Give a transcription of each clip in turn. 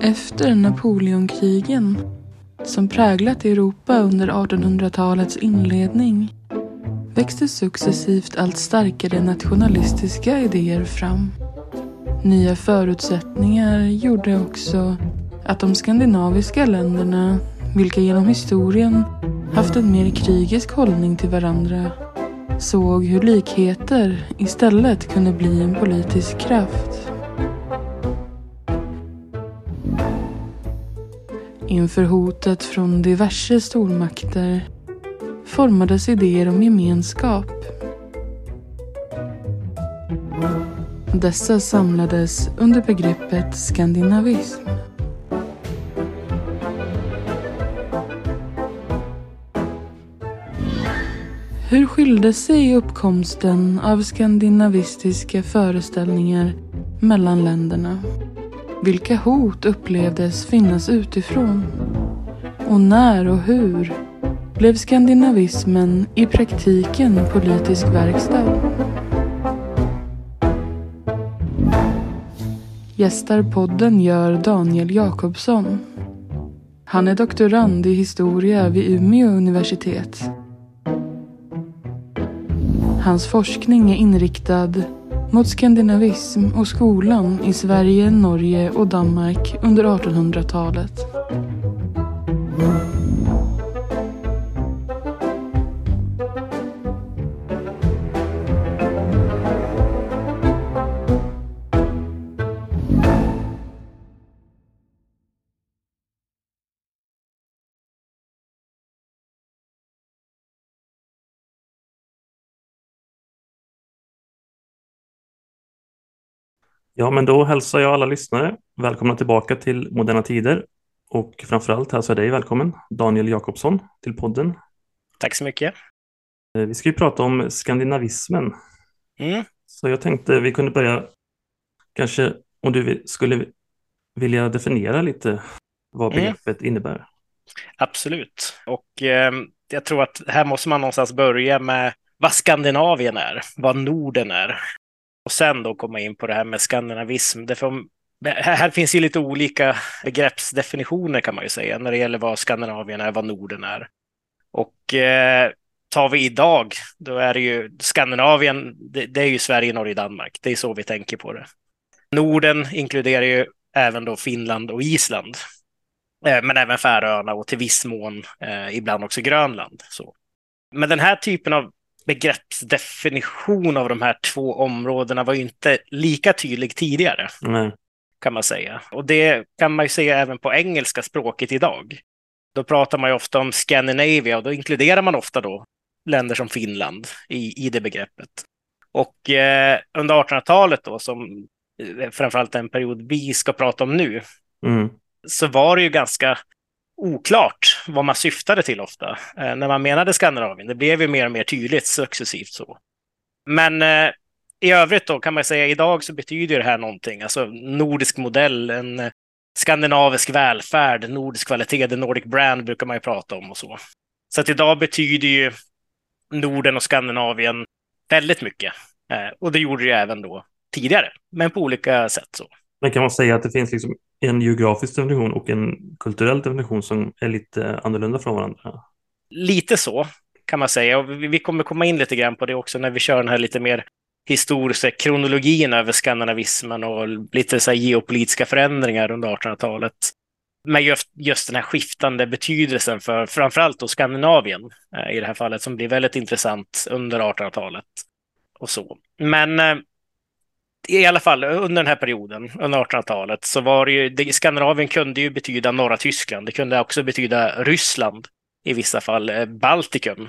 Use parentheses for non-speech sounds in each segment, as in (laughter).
Efter Napoleonkrigen, som präglat Europa under 1800-talets inledning, växte successivt allt starkare nationalistiska idéer fram. Nya förutsättningar gjorde också att de skandinaviska länderna, vilka genom historien haft en mer krigisk hållning till varandra, såg hur likheter istället kunde bli en politisk kraft. Inför hotet från diverse stormakter formades idéer om gemenskap. Dessa samlades under begreppet skandinavism. Hur skilde sig uppkomsten av skandinavistiska föreställningar mellan länderna? Vilka hot upplevdes finnas utifrån? Och när och hur blev skandinavismen i praktiken politisk verkstad? Gästar podden gör Daniel Jakobsson. Han är doktorand i historia vid Umeå universitet. Hans forskning är inriktad mot skandinavism och skolan i Sverige, Norge och Danmark under 1800-talet. Ja, men då hälsar jag alla lyssnare välkomna tillbaka till Moderna Tider och framförallt hälsar jag dig välkommen, Daniel Jakobsson, till podden. Tack så mycket. Eh, vi ska ju prata om skandinavismen. Mm. Så jag tänkte vi kunde börja, kanske om du skulle vilja definiera lite vad Mm. begreppet innebär. Absolut. Och eh, jag tror att här måste man någonstans börja med vad Skandinavien är, vad Norden är. Och sen då komma in på det här med skandinavism. Därför om, här här finns ju lite olika begreppsdefinitioner kan man ju säga när det gäller vad Skandinavien är, vad Norden är. Och eh, tar vi idag, då är det ju Skandinavien, det, det är ju Sverige, Norge, Danmark. Det är så vi tänker på det. Norden inkluderar ju även då Finland och Island. Eh, Men även Färöarna och till viss mån eh, ibland också Grönland. Så. Men den här typen av begreppsdefinition av de här två områdena var ju inte lika tydlig tidigare, Nej. kan man säga. Och det kan man ju säga även på engelska språket idag. Då pratar man ju ofta om Scandinavia och då inkluderar man ofta då länder som Finland i, i det begreppet. Och eh, under 1800-talet då, som eh, framförallt den period vi ska prata om nu, Mm. så var det ju ganska oklart vad man syftade till ofta eh, när man menade Skandinavien. Det blev ju mer och mer tydligt successivt så. Men eh, i övrigt då kan man säga idag så betyder det här någonting, alltså nordisk modell, en eh, skandinavisk välfärd, nordisk kvalitet, the Nordic brand brukar man ju prata om och så. Så att idag betyder ju Norden och Skandinavien väldigt mycket. Eh, och det gjorde det ju även då tidigare, men på olika sätt så. Men kan man säga att det finns liksom en geografisk definition och en kulturell definition som är lite annorlunda från varandra? Lite så kan man säga. Och vi kommer komma in lite grann på det också när vi kör den här lite mer historiska kronologin över skandinavismen och lite så här geopolitiska förändringar under 1800-talet. Men just, just den här skiftande betydelsen för framförallt då Skandinavien eh, i det här fallet som blir väldigt intressant under 1800-talet och så. Men eh, i alla fall under den här perioden, under 1800-talet, så var det ju, det, Skandinavien kunde ju betyda norra Tyskland. Det kunde också betyda Ryssland i vissa fall, eh, Baltikum.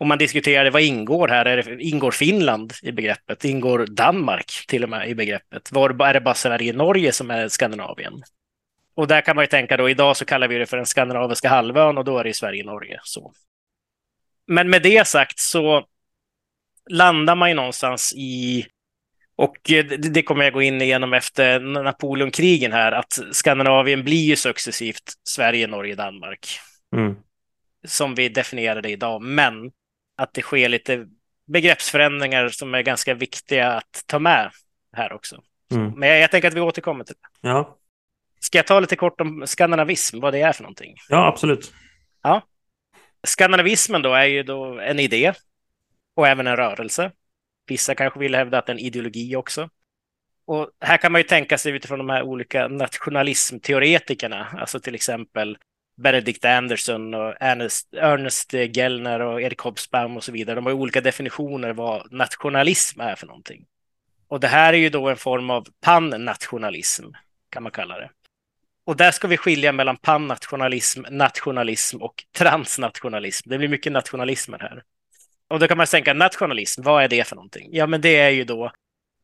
Och man diskuterade vad ingår här? Är det, ingår Finland i begreppet? Ingår Danmark till och med i begreppet? Var, är det bara Sverige och Norge som är Skandinavien? Och där kan man ju tänka då, idag så kallar vi det för den skandinaviska halvön och då är det ju Sverige och Norge. Så. Men med det sagt så landar man ju någonstans i och eh, det det kommer jag gå in igenom efter Napoleonkrigen här, att Skandinavien blir ju successivt Sverige, Norge, Danmark, Mm. som vi definierar det idag, men att det sker lite begreppsförändringar som är ganska viktiga att ta med här också. Mm. Men jag, jag tänker att vi återkommer till det. Ja, Ska jag ta lite kort om skandinavism, vad det är för någonting? Ja, absolut. Ja. Skandinavismen då är ju då en idé och även en rörelse. Vissa kanske vill hävda att det är en ideologi också. Och här kan man ju tänka sig utifrån de här olika nationalismteoretikerna, alltså till exempel Benedict Anderson och Ernest, Ernest Gellner och Erik Hobsbawm och så vidare. De har olika definitioner vad nationalism är för någonting. Och det här är ju då en form av pannationalism, kan man kalla det. Och där ska vi skilja mellan pannationalism, nationalism och transnationalism. Det blir mycket nationalismer här. Och då kan man tänka nationalism, vad är det för någonting? Ja, men det är ju då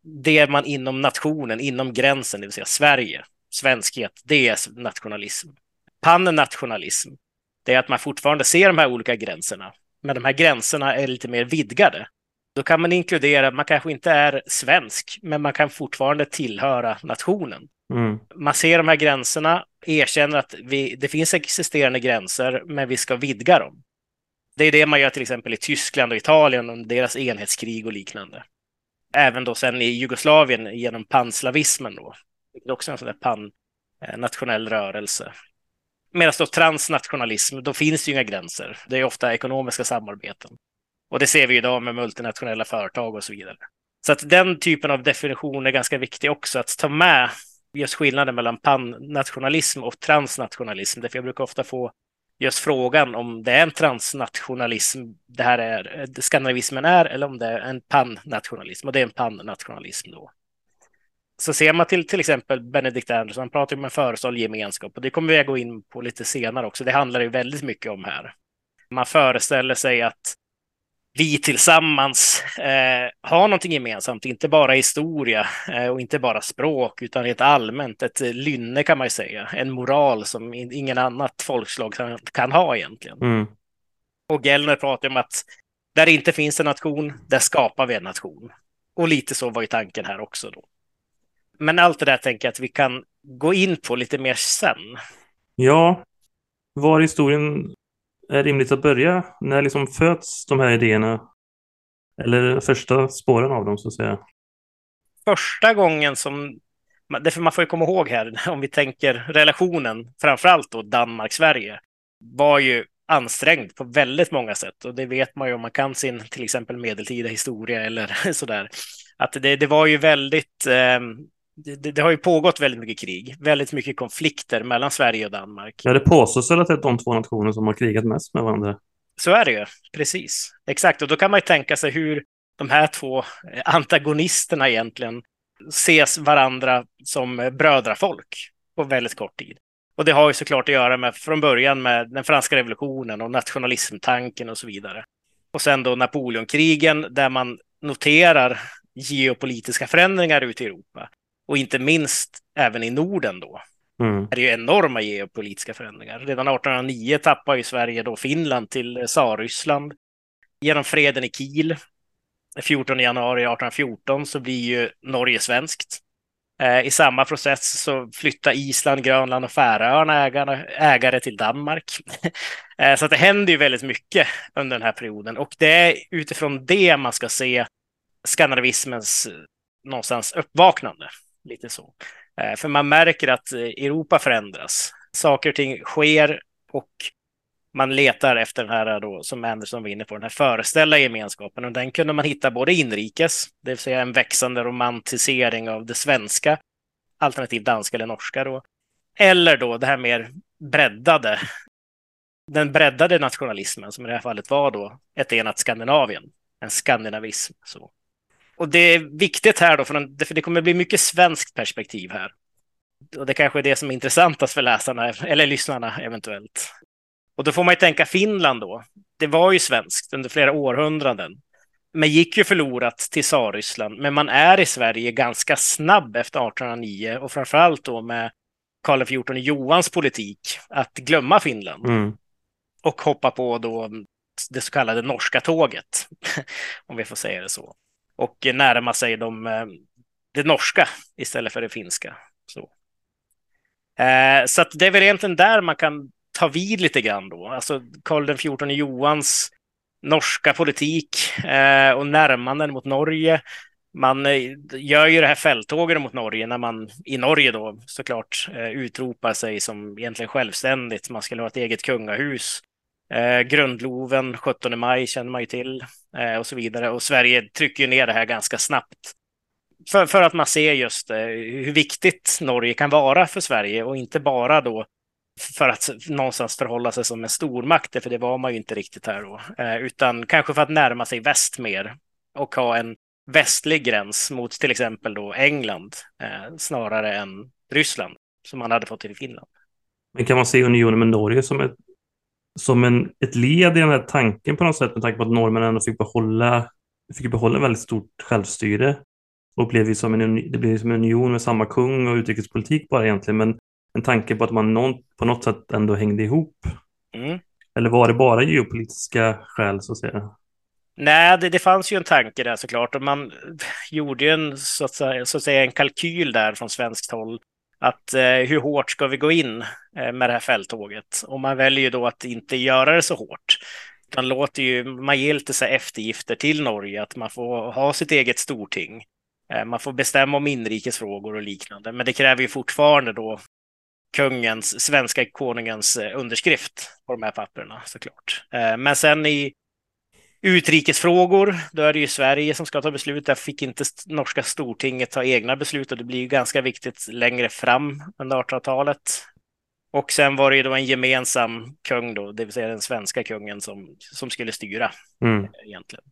det man inom nationen, inom gränsen, det vill säga Sverige, svenskhet, det är nationalism. Pannationalism, det är att man fortfarande ser de här olika gränserna, men de här gränserna är lite mer vidgade. Då kan man inkludera, man kanske inte är svensk, men man kan fortfarande tillhöra nationen. Mm. Man ser de här gränserna, erkänner att vi, det finns existerande gränser, men vi ska vidga dem. Det är det man gör till exempel i Tyskland och Italien om deras enhetskrig och liknande. Även då sen i Jugoslavien genom panslavismen då, vilket också är en sån där pan-nationell eh, rörelse. Medan då transnationalism, då finns det ju inga gränser. Det är ofta ekonomiska samarbeten. Och det ser vi idag med multinationella företag och så vidare. Så att den typen av definition är ganska viktig också att ta med just skillnaden mellan pannationalism och transnationalism. Därför jag brukar ofta få just frågan om det är en transnationalism det här är, eh, skandinavismen är, eller om det är en pannationalism. Och det är en pannationalism då. Så ser man till till exempel Benedict Anderson, han pratar om en förestående gemenskap och det kommer vi att gå in på lite senare också. Det handlar ju väldigt mycket om här. Man föreställer sig att vi tillsammans eh, har någonting gemensamt, inte bara historia eh, och inte bara språk, utan rent allmänt ett lynne kan man ju säga, en moral som ingen annat folkslag kan, kan ha egentligen. Mm. Och Gellner pratar om att där det inte finns en nation, där skapar vi en nation. Och lite så var ju tanken här också då. Men allt det där tänker jag att vi kan gå in på lite mer sen. Ja, var historien är rimligt att börja? När liksom föds de här idéerna? Eller första spåren av dem så att säga? Första gången som, därför man får ju komma ihåg här, (laughs) om vi tänker relationen, framförallt då Danmark-Sverige, var ju ansträngd på väldigt många sätt och det vet man ju om man kan sin till exempel medeltida historia eller (laughs) sådär. Att det, det var ju väldigt eh, det, det, har ju pågått väldigt mycket krig, väldigt mycket konflikter mellan Sverige och Danmark. Ja, det påstås väl att det är de två nationer som har krigat mest med varandra. Så är det ju, precis. Exakt, och då kan man ju tänka sig hur de här två antagonisterna egentligen ses varandra som brödrafolk på väldigt kort tid. Och det har ju såklart att göra med från början med den franska revolutionen och nationalismtanken och så vidare. Och sen då Napoleonkrigen där man noterar geopolitiska förändringar ute i Europa och inte minst även i Norden då. Mm. Det är ju enorma geopolitiska förändringar. Redan 1809 tappar ju Sverige då Finland till Tsarryssland. Genom freden i Kiel 14 januari 1814 så blir ju Norge svenskt. Eh, I samma process så flyttar Island, Grönland och Färöarna ägare, ägare till Danmark. (laughs) Eh, så det händer ju väldigt mycket under den här perioden och det är utifrån det man ska se skandinavismens någonstans uppvaknande. Lite så. Eh, för man märker att eh, Europa förändras. Saker och ting sker och man letar efter den här eh, då, som Anderson var inne på, den här föreställda gemenskapen. Och den kunde man hitta både inrikes, det vill säga en växande romantisering av det svenska, alternativt danska eller norska då. Eller då det här mer breddade, den breddade nationalismen som i det här fallet var då ett enat Skandinavien, en skandinavism. Så. Och det är viktigt här då, för det kommer bli mycket svenskt perspektiv här. Och det kanske är det som är intressantast för läsarna, eller lyssnarna eventuellt. Och då får man ju tänka Finland då. Det var ju svenskt under flera århundraden. Men gick ju förlorat till Tsarryssland. Men man är i Sverige ganska snabb efter 1809 och framförallt då med Karl XIV Johans politik att glömma Finland. Mm. Och hoppa på då det så kallade norska tåget, (laughs) om vi får säga det så och närma sig de, eh, det norska istället för det finska. Så, eh, så att det är väl egentligen där man kan ta vid lite grann då. Alltså Karl XIV Johans norska politik eh, och närmanden mot Norge man eh, gör ju det här fälttåget mot Norge när man i Norge då såklart eh, utropar sig som egentligen självständigt. Man skulle ha ett eget kungahus. Eh, grundloven 17 maj känner man ju till eh, och så vidare. Och Sverige trycker ju ner det här ganska snabbt. För, för att man ser just eh, hur viktigt Norge kan vara för Sverige och inte bara då för att någonstans förhålla sig som en stormakt, för det var man ju inte riktigt här då, eh, utan kanske för att närma sig väst mer och ha en västlig gräns mot till exempel då England eh, snarare än Ryssland som man hade fått till Finland. Men kan man se unionen med Norge som ett, som en, ett led i den här tanken på något sätt med tanke på att norrmännen ändå fick behålla, fick behålla väldigt stort självstyre och blev som en, det blev som en union med samma kung och utrikespolitik bara egentligen men en tanke på att man någon, på något sätt ändå hängde ihop. Mm. Eller var det bara geopolitiska skäl så att säga? Nej, det, det, fanns ju en tanke där såklart och man (laughs) gjorde ju en, så att säga, så att säga, en kalkyl där från svenskt håll. Att eh, hur hårt ska vi gå in eh, med det här fälttåget? Och man väljer ju då att inte göra det så hårt. Man låter ju, man ger lite så eftergifter till Norge, att man får ha sitt eget storting. Eh, man får bestämma om inrikesfrågor och liknande, men det kräver ju fortfarande då kungens, svenska konungens eh, underskrift på de här papperna såklart. Eh, men sen i utrikesfrågor, då är det ju Sverige som ska ta beslut. Där fick inte norska stortinget ta egna beslut och det blir ju ganska viktigt längre fram under 1800-talet. Och sen var det ju då en gemensam kung då, det vill säga den svenska kungen som, som skulle styra mm. egentligen.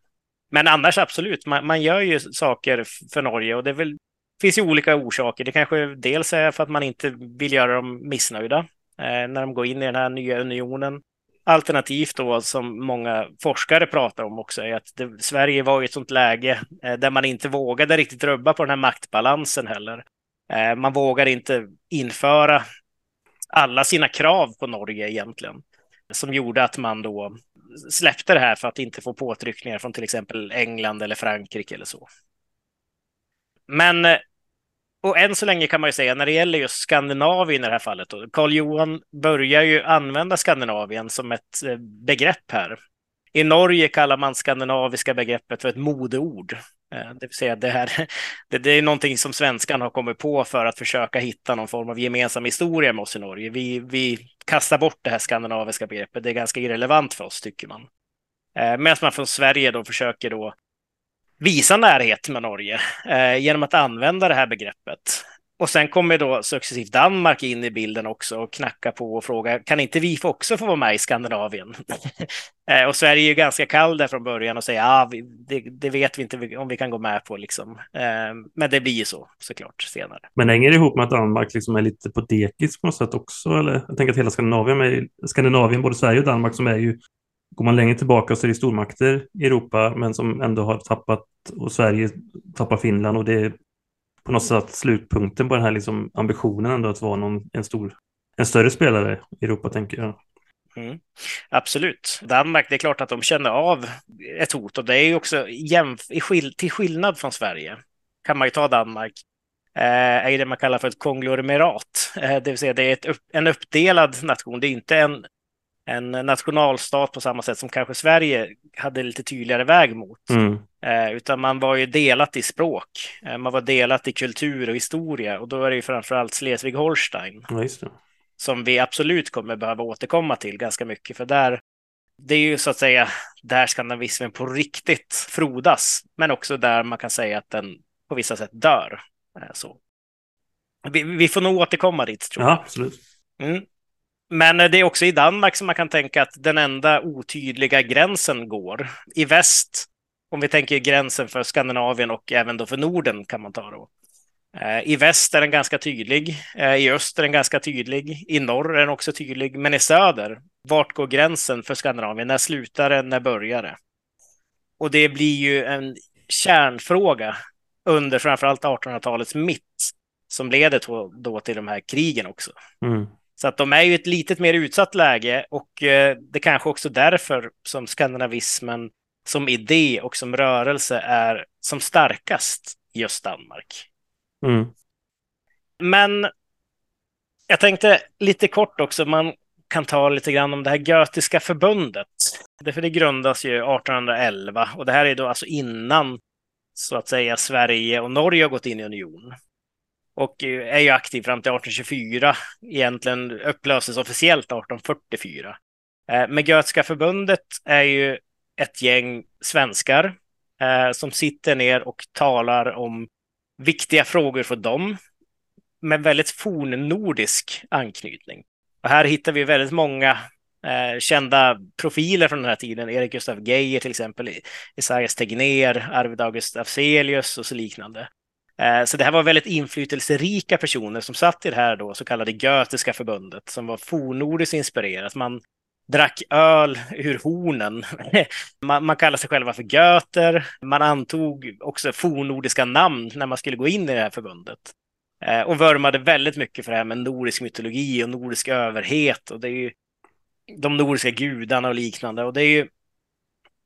Men annars absolut, man, man gör ju saker för Norge och det väl finns ju olika orsaker. Det kanske dels är för att man inte vill göra dem missnöjda eh, när de går in i den här nya unionen. Alternativt då, som många forskare pratar om också, är att det, Sverige var i ett sånt läge eh, där man inte vågade riktigt rubba på den här maktbalansen heller. Eh, man vågar inte införa alla sina krav på Norge egentligen, som gjorde att man då släppte det här för att inte få påtryckningar från till exempel England eller Frankrike eller så. Men eh, och än så länge kan man ju säga när det gäller just Skandinavien i det här fallet. Karl Johan börjar ju använda Skandinavien som ett eh, begrepp här. I Norge kallar man skandinaviska begreppet för ett modeord. Eh, det vill säga det här, (laughs) det, det är någonting som svenskan har kommit på för att försöka hitta någon form av gemensam historia med oss i Norge. Vi, vi kastar bort det här skandinaviska begreppet. Det är ganska irrelevant för oss tycker man. Eh, medan man från Sverige då försöker då visa närhet med Norge eh, genom att använda det här begreppet. Och sen kommer då successivt Danmark in i bilden också och knacka på och fråga kan inte vi också få vara med i Skandinavien? (laughs) eh, och Sverige är ju ganska kall där från början och säger ja, ah, det, det, vet vi inte om vi kan gå med på liksom. Eh, men det blir ju så såklart senare. Men hänger det ihop med att Danmark liksom är lite på dekis på något sätt också? Eller? Jag tänker att hela Skandinavien, är, Skandinavien, både Sverige och Danmark som är ju Går man längre tillbaka så är det stormakter i Europa men som ändå har tappat och Sverige tappar Finland och det är på något sätt slutpunkten på den här liksom ambitionen ändå att vara någon, en, stor, en större spelare i Europa tänker jag. Mm. Absolut. Danmark, det är klart att de känner av ett hot och det är ju också jämf- till skillnad från Sverige kan man ju ta Danmark eh, är det man kallar för ett konglomerat. Eh, det vill säga det är ett upp, en uppdelad nation. Det är inte en en nationalstat på samma sätt som kanske Sverige hade lite tydligare väg mot. Mm. Eh, utan man var ju delat i språk, eh, man var delat i kultur och historia och då är det ju framförallt Schleswig-Holstein. Ja, som vi absolut kommer behöva återkomma till ganska mycket, för där det är ju så att säga där skandinavismen på riktigt frodas, men också där man kan säga att den på vissa sätt dör. Eh, så. Vi, vi, får nog återkomma dit, tror jag. Ja, absolut. Mm. Men eh, det är också i Danmark som man kan tänka att den enda otydliga gränsen går. I väst, om vi tänker gränsen för Skandinavien och även då för Norden kan man ta då. Eh, I väst är den ganska tydlig, eh, i öst är den ganska tydlig, i norr är den också tydlig, men i söder, vart går gränsen för Skandinavien? När slutar det? När börjar det? Och det blir ju en kärnfråga under framförallt 1800-talets mitt som leder då till de här krigen också. Mm. Så att de är ju ett litet mer utsatt läge och eh, det kanske också därför som skandinavismen som idé och som rörelse är som starkast i just Danmark. Mm. Men jag tänkte lite kort också, man kan ta lite grann om det här Götiska förbundet. Därför det grundas ju 1811 och det här är då alltså innan så att säga Sverige och Norge har gått in i union. Och eh, är ju aktiv fram till 1824. Egentligen upplöses officiellt 1844. Eh, men Götska förbundet är ju ett gäng svenskar eh, som sitter ner och talar om viktiga frågor för dem med väldigt fornnordisk anknytning. Och här hittar vi väldigt många eh, kända profiler från den här tiden. Erik Gustaf Geijer till exempel, Esaias Tegnér, Arvid August Afzelius och så liknande. Eh, så det här var väldigt inflytelserika personer som satt i det här då så kallade Götiska förbundet som var fornnordiskt inspirerat. Man drack öl ur hornen. (laughs) man, man kallade sig själva för göter. Man antog också fornnordiska namn när man skulle gå in i det här förbundet. Eh, och vurmade väldigt mycket för det här med nordisk mytologi och nordisk överhet. Och det är ju de nordiska gudarna och liknande. Och det är ju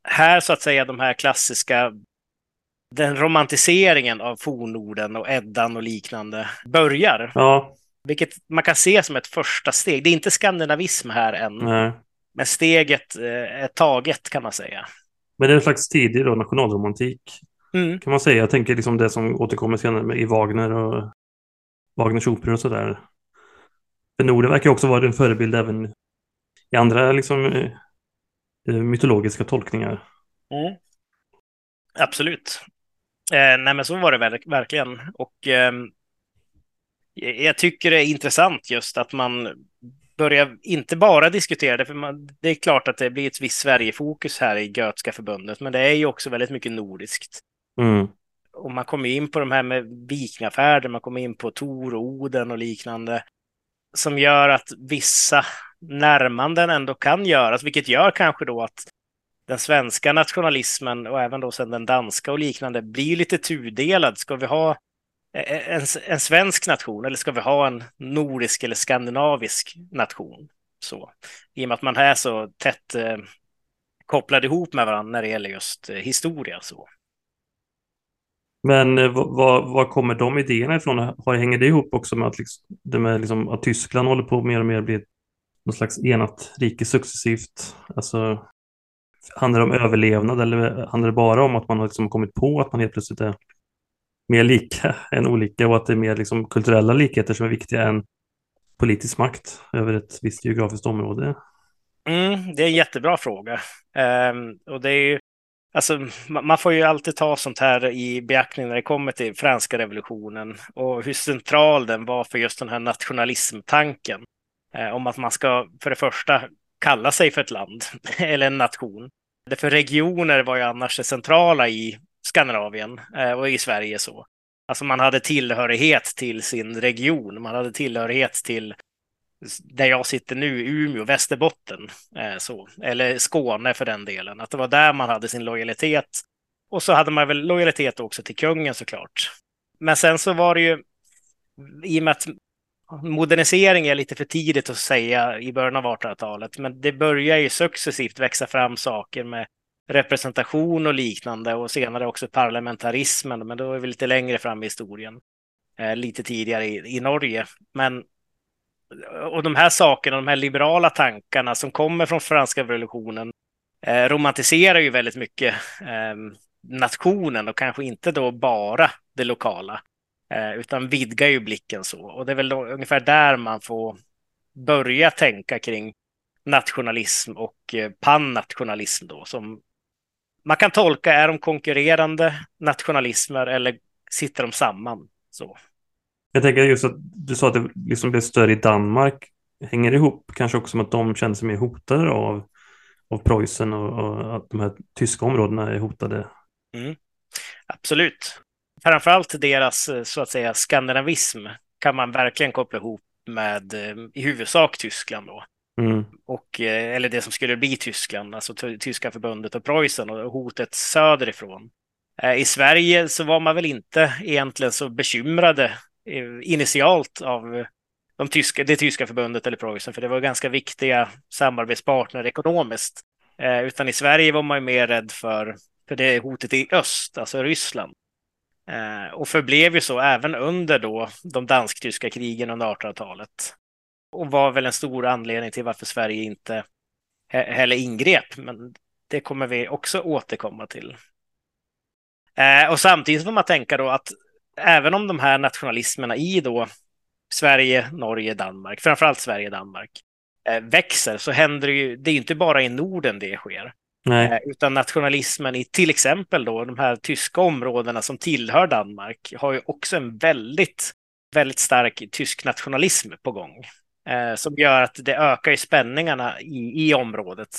här så att säga de här klassiska den romantiseringen av fornorden och Eddan och liknande börjar. Ja. Vilket man kan se som ett första steg. Det är inte skandinavism här än. Nej. Men steget eh, är taget kan man säga. Men det är en slags tidig då, nationalromantik. Mm. Kan man säga. Jag tänker liksom det som återkommer senare i Wagner och Wagners operor och sådär. För Norden verkar också vara en förebild även i andra liksom, eh, mytologiska tolkningar. Mm. Absolut. Eh, nej men så var det verk verkligen. Och eh, jag tycker det är intressant just att man börjar inte bara diskutera det, för man, det är klart att det blir ett visst Sverigefokus här i Götska förbundet, men det är ju också väldigt mycket nordiskt. Mm. Och man kommer in på de här med vikingafärder, man kommer in på Tor och Oden och liknande, som gör att vissa närmanden ändå kan göras, vilket gör kanske då att den svenska nationalismen och även då sen den danska och liknande blir lite tudelad. Ska vi ha e-, e-, en, en svensk nation eller ska vi ha en nordisk eller skandinavisk nation? Så, I och med att man är så tätt eh, kopplad ihop med varandra när det gäller just eh, historia. Så. Men eh, var, kommer de idéerna ifrån? Har, hänger det ihop också med att, liksom, det med liksom, att Tyskland håller på mer och mer bli något slags enat rike successivt? Alltså, handlar det om överlevnad eller handlar det bara om att man har liksom kommit på att man helt plötsligt är mer lika (laughs) än olika och att det är mer liksom kulturella likheter som är viktiga än politisk makt över ett visst geografiskt område? Mm, det är en jättebra fråga. Um, och det är ju, alltså, man får ju alltid ta sånt här i beaktning när det kommer till franska revolutionen och hur central den var för just den här nationalismtanken. Eh, om att man ska för det första kalla sig för ett land (laughs) eller en nation. För regioner var ju annars det centrala i Skandinavien eh, och i Sverige så. Alltså man hade tillhörighet till sin region, man hade tillhörighet till där jag sitter nu, Umeå, Västerbotten, eh, så. eller Skåne för den delen. Att det var där man hade sin lojalitet. Och så hade man väl lojalitet också till kungen såklart. Men sen så var det ju, i och med att modernisering är lite för tidigt att säga i början av 1800-talet, men det börjar ju successivt växa fram saker med representation och liknande och senare också parlamentarismen, men då är vi lite längre fram i historien. Eh, lite tidigare i, i Norge. Men och de här sakerna, de här liberala tankarna som kommer från franska revolutionen eh, romantiserar ju väldigt mycket eh, nationen och kanske inte då bara det lokala, utan vidgar ju blicken så. Och det är väl ungefär där man får börja tänka kring nationalism och eh, pannationalism då, som man kan tolka, är de konkurrerande nationalismer eller sitter de samman? Så. Jag tänker just att du sa att det liksom blev större i Danmark. Hänger det ihop kanske också med att de känner sig mer hotade av, av Preussen och, och att de här tyska områdena är hotade? Mm. Absolut. Framförallt deras så att säga skandinavism kan man verkligen koppla ihop med eh, i huvudsak Tyskland då. Mm. Och, eh, eller det som skulle bli Tyskland, alltså Tyska förbundet och Preussen och hotet söderifrån. Eh, I Sverige så var man väl inte egentligen så bekymrade eh, initialt av de tyska, det tyska förbundet eller Preussen, för det var ganska viktiga samarbetspartner ekonomiskt. Utan i Sverige var man ju mer rädd för, för det hotet i öst, alltså Ryssland. Eh, och förblev ju så även under då de dansk-tyska krigen under 1800-talet och var väl en stor anledning till varför Sverige inte heller ingrep. Men det kommer vi också återkomma till. Eh, och samtidigt får man tänka då att även om de här nationalismerna i då Sverige, Norge, Danmark, framförallt Sverige, Danmark, eh, växer så händer det ju, det är inte bara i Norden det sker. Eh, utan nationalismen i till exempel då de här tyska områdena som tillhör Danmark har ju också en väldigt, väldigt stark tysk nationalism på gång. Eh, som gör att det ökar spänningarna i, i området.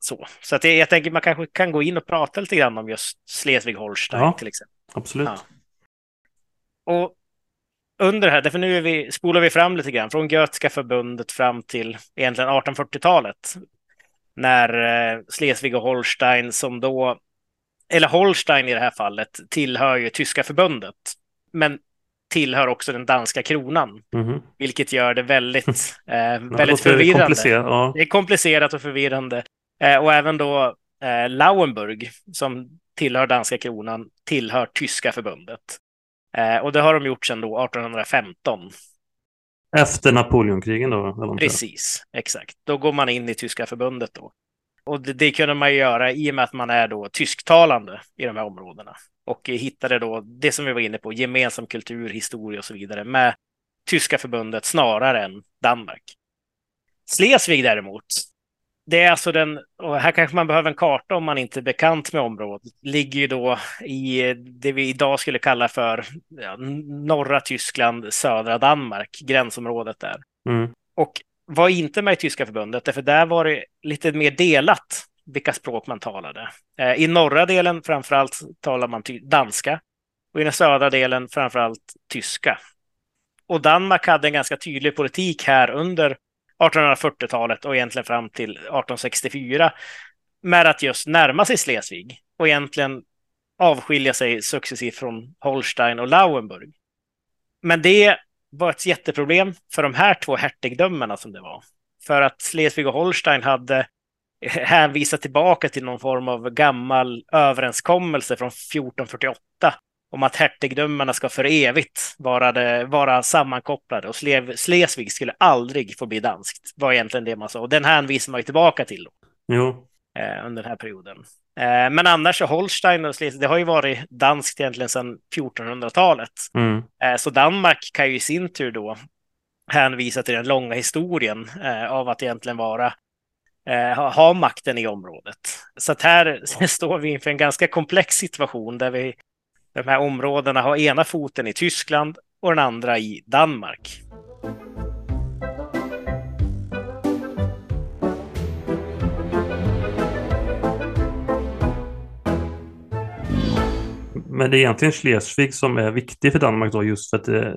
Så, så att det, jag tänker man kanske kan gå in och prata lite grann om just Schleswig-Holstein ja, till exempel. Absolut. Ja. Och under det här, därför nu vi, spolar vi fram lite grann, från Götska förbundet fram till egentligen 1840-talet. När eh, Schleswig och Holstein som då, eller Holstein i det här fallet, tillhör ju tyska förbundet. Men tillhör också den danska kronan, mm. vilket gör det väldigt, (laughs) eh, väldigt ja, förvirrande. Ja. Det är komplicerat och förvirrande. Eh, och även då eh, Lauenburg, som tillhör danska kronan, tillhör tyska förbundet. Eh, och det har de gjort sedan då 1815. Efter Napoleonkrigen då? Precis, exakt. Då går man in i tyska förbundet då. Och det, det kunde man göra i och med att man är då tysktalande i de här områdena. Och hittade då det som vi var inne på, gemensam kultur, historia och så vidare med tyska förbundet snarare än Danmark. Slesvig däremot, det är alltså den, och här kanske man behöver en karta om man inte är bekant med området, ligger ju då i det vi idag skulle kalla för ja, norra Tyskland, södra Danmark, gränsområdet där. Mm. Och var inte med i tyska förbundet, för där var det lite mer delat vilka språk man talade. Eh, I norra delen framförallt talar man danska och i den södra delen framförallt tyska. Och Danmark hade en ganska tydlig politik här under 1840-talet och egentligen fram till 1864 med att just närma sig Slesvig och egentligen avskilja sig successivt från Holstein och Lauenburg. Men det var ett jätteproblem för de här två hertigdömena som det var. För att Slesvig och Holstein hade (laughs) hänvisat tillbaka till någon form av gammal överenskommelse från 1448 om att hertigdömena ska för evigt vara, det, vara sammankopplade och Schleswig skulle aldrig få bli danskt, var egentligen det man sa. Och den hänvisar man ju tillbaka till då, jo. Eh, under den här perioden. Eh, men annars så Holstein och Schleswig, det har ju varit danskt egentligen sedan 1400-talet. Mm. Eh, så Danmark kan ju i sin tur då hänvisa till den långa historien eh, av att egentligen vara eh, ha, ha makten i området. Så att här (laughs) står vi inför en ganska komplex situation där vi de här områdena har ena foten i Tyskland och den andra i Danmark. Men det är egentligen Schleswig som är viktig för Danmark då just för att det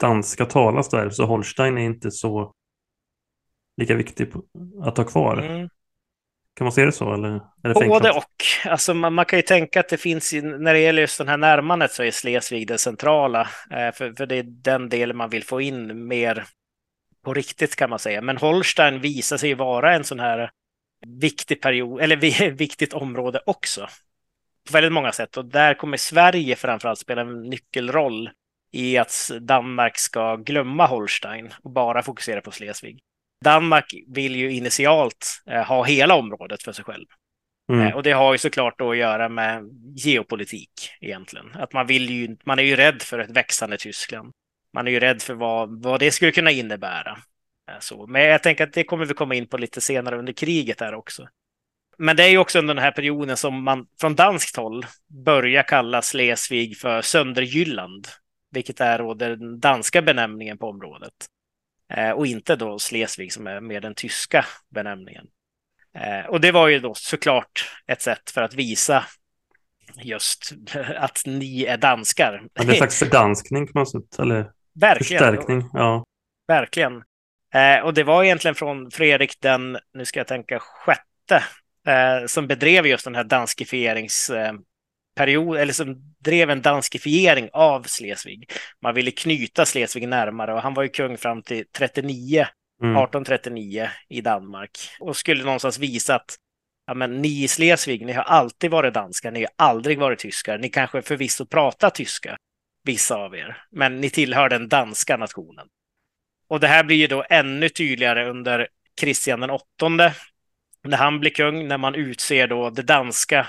danska talas där så Holstein är inte så lika viktig att ha kvar. Mm. Kan man se det så? Eller är det Både och. Alltså man, man, kan ju tänka att det finns, när det gäller just den här närmandet så är Slesvig det centrala. Eh, för, för det är den delen man vill få in mer på riktigt kan man säga. Men Holstein visar sig vara en sån här viktig period, eller (laughs) viktigt område också. På väldigt många sätt. Och där kommer Sverige framförallt spela en nyckelroll i att Danmark ska glömma Holstein och bara fokusera på Slesvig. Danmark vill ju initialt eh, ha hela området för sig själv. Mm. Eh, och det har ju såklart då att göra med geopolitik egentligen. Att man vill ju, man är ju rädd för ett växande Tyskland. Man är ju rädd för vad, vad det skulle kunna innebära. Eh, så, men jag tänker att det kommer vi komma in på lite senare under kriget här också. Men det är ju också under den här perioden som man från danskt håll börjar kalla Slesvig för Sönderjylland, vilket är då den danska benämningen på området. Eh, och inte då Slesvig som är mer den tyska benämningen. Eh, och det var ju då såklart ett sätt för att visa just (laughs) att ni är danskar. Ja, det är en slags fördanskning kan man säga, eller Verkligen. förstärkning. Ja. Verkligen. Eh, och det var egentligen från Fredrik den, nu ska jag tänka, sjätte, som bedrev just den här danskifierings period, eller som drev en danskifiering av Slesvig. Man ville knyta Slesvig närmare och han var ju kung fram till 39, mm. 1839 i Danmark och skulle någonstans visa att ja, men ni i Slesvig, ni har alltid varit danskar, ni har aldrig varit tyskar. Ni kanske förvisso pratar tyska, vissa av er, men ni tillhör den danska nationen. Och det här blir ju då ännu tydligare under Kristian den åttonde, när han blir kung, när man utser då det danska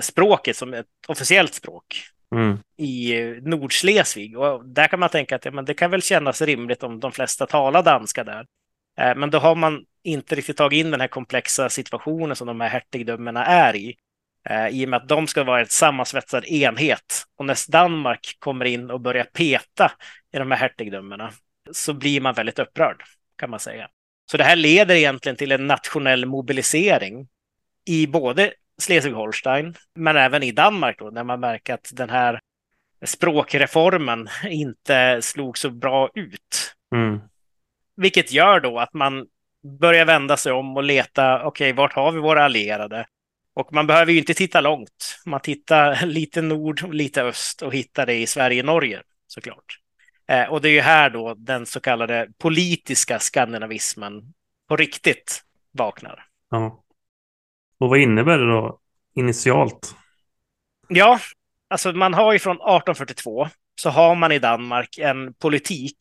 språket som ett officiellt språk Mm. i Nordslesvig. Och där kan man tänka att ja, men det kan väl kännas rimligt om de flesta talar danska där. Eh, men då har man inte riktigt tagit in den här komplexa situationen som de här hertigdömena är i. Eh, I och med att de ska vara ett sammansvetsad enhet. Och när Danmark kommer in och börjar peta i de här hertigdömena så blir man väldigt upprörd, kan man säga. Så det här leder egentligen till en nationell mobilisering i både Schleswig-Holstein, men även i Danmark då, när man märker att den här språkreformen inte slog så bra ut. Mm. Vilket gör då att man börjar vända sig om och leta, okej, okay, vart har vi våra allierade? Och man behöver ju inte titta långt. Man tittar (laughs) lite nord och lite öst och hittar det i Sverige-Norge såklart. Eh, och det är ju här då den så kallade politiska skandinavismen på riktigt vaknar. Ja. Och vad innebär det då initialt? Ja, alltså man har ju från 1842 så har man i Danmark en politik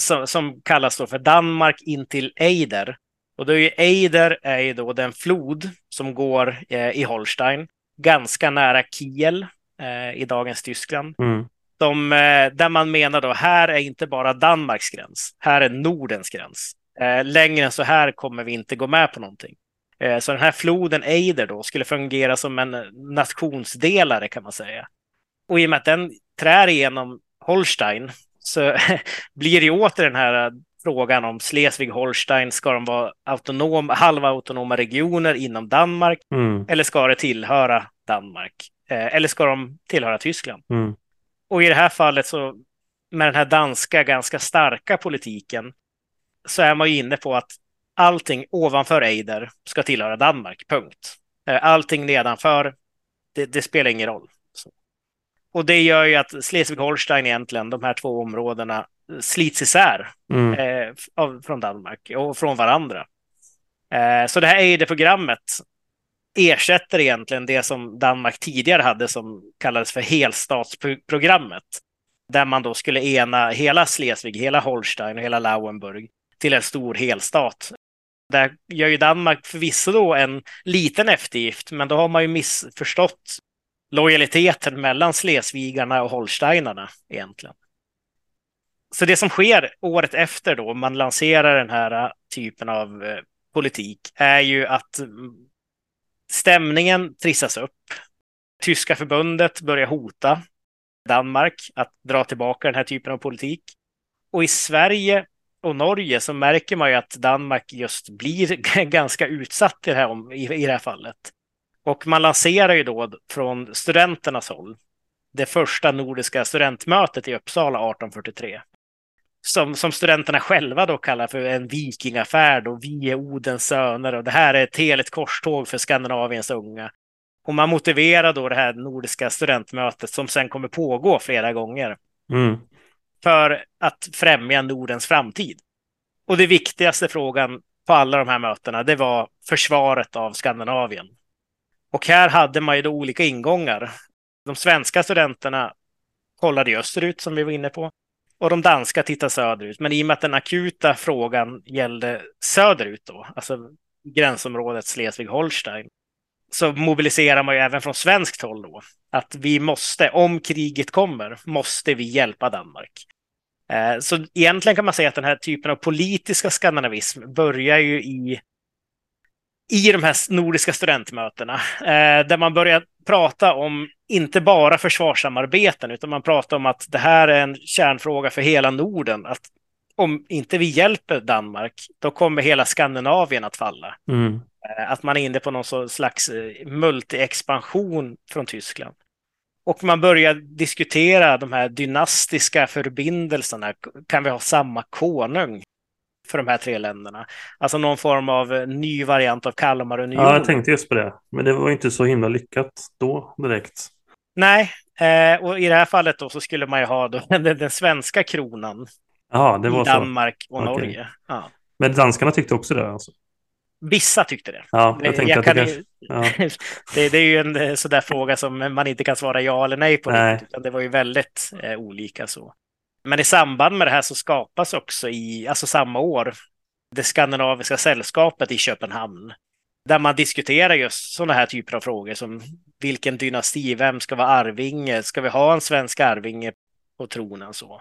som, som kallas då för Danmark in till Eider. Och då är ju Eider är ju då den flod som går eh, i Holstein, ganska nära Kiel eh, i dagens Tyskland. Mm. De, eh, där man menar då, här är inte bara Danmarks gräns, här är Nordens gräns. Eh, längre än så här kommer vi inte gå med på någonting. Eh, så den här floden Eider då skulle fungera som en nationsdelare kan man säga. Och i och med att den trär igenom Holstein så (laughs) blir det åter den här frågan om Schleswig-Holstein, ska de vara autonom, halvautonoma regioner inom Danmark Mm. eller ska det tillhöra Danmark? Eh, eller ska de tillhöra Tyskland? Mm. Och i det här fallet så med den här danska ganska starka politiken så är man ju inne på att allting ovanför Eider ska tillhöra Danmark, punkt. Eh, Allting nedanför, det, det spelar ingen roll. Så. Och det gör ju att Schleswig-Holstein egentligen, de här två områdena, slits isär Mm. eh, av, från Danmark och från varandra. Eh, så det här Eider-programmet ersätter egentligen det som Danmark tidigare hade som kallades för helstatsprogrammet. Där man då skulle ena hela Schleswig, hela Holstein och hela Lauenburg till en stor helstat. Där gör ju Danmark förvisso då en liten eftergift, men då har man ju missförstått lojaliteten mellan Slesvigarna och Holsteinarna egentligen. Så det som sker året efter då man lanserar den här äh, typen av eh, politik är ju att mm, stämningen trissas upp. Tyska förbundet börjar hota Danmark att dra tillbaka den här typen av politik. Och i Sverige och Norge så märker man ju att Danmark just blir (laughs) ganska utsatt i det här, i, i det här fallet. Och man lanserar ju då från studenternas håll det första nordiska studentmötet i Uppsala 1843. Som, som studenterna själva då kallar för en vikingafärd och vi är Odens söner och det här är ett heligt korståg för Skandinaviens unga. Och man motiverar då det här nordiska studentmötet som sen kommer pågå flera gånger Mm för att främja Nordens framtid. Och det viktigaste frågan på alla de här mötena, det var försvaret av Skandinavien. Och här hade man ju då olika ingångar. De svenska studenterna kollade österut, som vi var inne på, och de danska tittade söderut. Men i och med att den akuta frågan gällde söderut då, alltså gränsområdet Slesvig-Holstein, så mobiliserar man ju även från svenskt håll då, att vi måste, om kriget kommer, måste vi hjälpa Danmark. Eh, Så egentligen kan man säga att den här typen av politiska skandinavism börjar ju i, i de här nordiska studentmötena, eh, där man börjar prata om inte bara försvarssamarbeten, utan man pratar om att det här är en kärnfråga för hela Norden, att om inte vi hjälper Danmark, då kommer hela Skandinavien att falla. Mm. Eh, Att man är inne på någon slags eh, multiexpansion från Tyskland. Och man börjar diskutera de här dynastiska förbindelserna. Kan vi ha samma konung för de här tre länderna? Alltså någon form av eh, ny variant av Kalmarunionen. Ja, jag tänkte just på det. Men det var inte så himla lyckat då direkt. Nej, och i det här fallet då så skulle man ju ha (laughs) den, den svenska kronan Ja, det i var så. Danmark och Okej. Norge. Ja. Men danskarna tyckte också det alltså. Vissa tyckte det. Ja, jag tänkte att det kan kanske... (laughs) Ja. det, det är ju en eh, sådär fråga som man inte kan svara ja eller nej på. Nej. Utan det var ju väldigt eh, olika så. Men i samband med det här så skapas också i, alltså samma år, det skandinaviska sällskapet i Köpenhamn. där man diskuterar just sådana här typer av frågor som vilken dynasti, vem ska vara arvinge, ska vi ha en svensk arvinge på tronen så?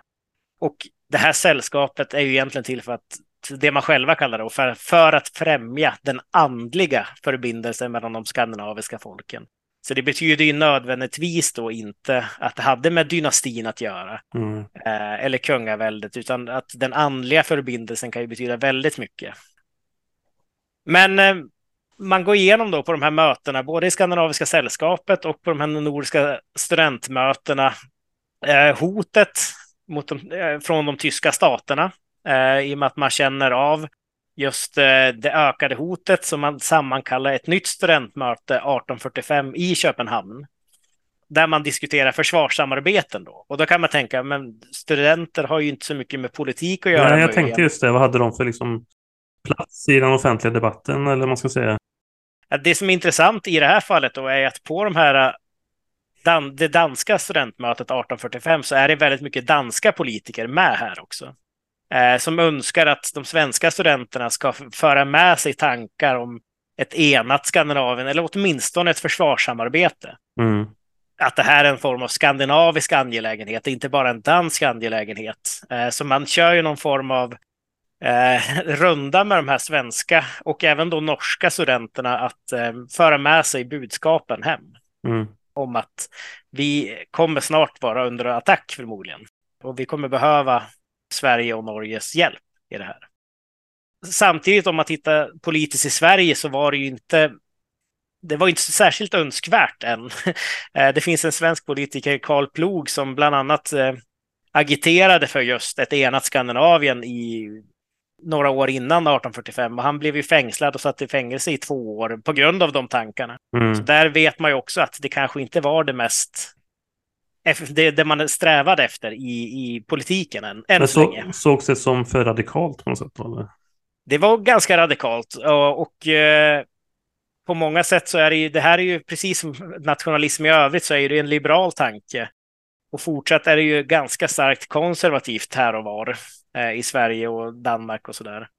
Och det här sällskapet är ju egentligen till för att det man själva kallar det, för, för att främja den andliga förbindelsen mellan de skandinaviska folken. Så det betyder ju nödvändigtvis då inte att det hade med dynastin att göra mm. eh, eller kungaväldet, utan att den andliga förbindelsen kan ju betyda väldigt mycket. Men eh, man går igenom då på de här mötena, både i Skandinaviska sällskapet och på de här nordiska studentmötena, eh, hotet mot de, eh, från de tyska staterna, eh, i och med att man känner av just eh, det ökade hotet som man sammankallar ett nytt studentmöte 1845 i Köpenhamn. Där man diskuterar försvarssamarbeten då. Och då kan man tänka, men studenter har ju inte så mycket med politik att göra. Nej, jag tänkte just det. Vad hade de för liksom plats i den offentliga debatten, eller vad man ska säga? Det som är intressant i det här fallet då är att på de här dan det danska studentmötet 1845 så är det väldigt mycket danska politiker med här också eh, som önskar att de svenska studenterna ska föra med sig tankar om ett enat Skandinavien eller åtminstone ett försvarssamarbete. Mm. Att det här är en form av skandinavisk angelägenhet, inte bara en dansk angelägenhet. Eh, så man kör ju någon form av eh, (laughs) runda med de här svenska och även då norska studenterna att eh, föra med sig budskapen hem. Mm. Om att vi kommer snart vara under attack förmodligen. Och vi kommer behöva Sverige och Norges hjälp i det här. Samtidigt om man tittar politiskt i Sverige så var det ju inte det var inte särskilt önskvärt än. (laughs) Eh, det finns en svensk politiker, Karl Plog, som bland annat eh, agiterade för just ett enat Skandinavien i några år innan 1845 och han blev ju fängslad och satt i fängelse i två år på grund av de tankarna. Mm. Så där vet man ju också att det kanske inte var det mest det, det man strävade efter i, i politiken än, än så, så länge. Sågs det som för radikalt på något sätt? Eller? Det var ganska radikalt och, och eh, på många sätt så är det ju, det här är ju precis som nationalism i övrigt så är det en liberal tanke. Och fortsatt är det ju ganska starkt konservativt här och var Eh, i Sverige och Danmark och så där.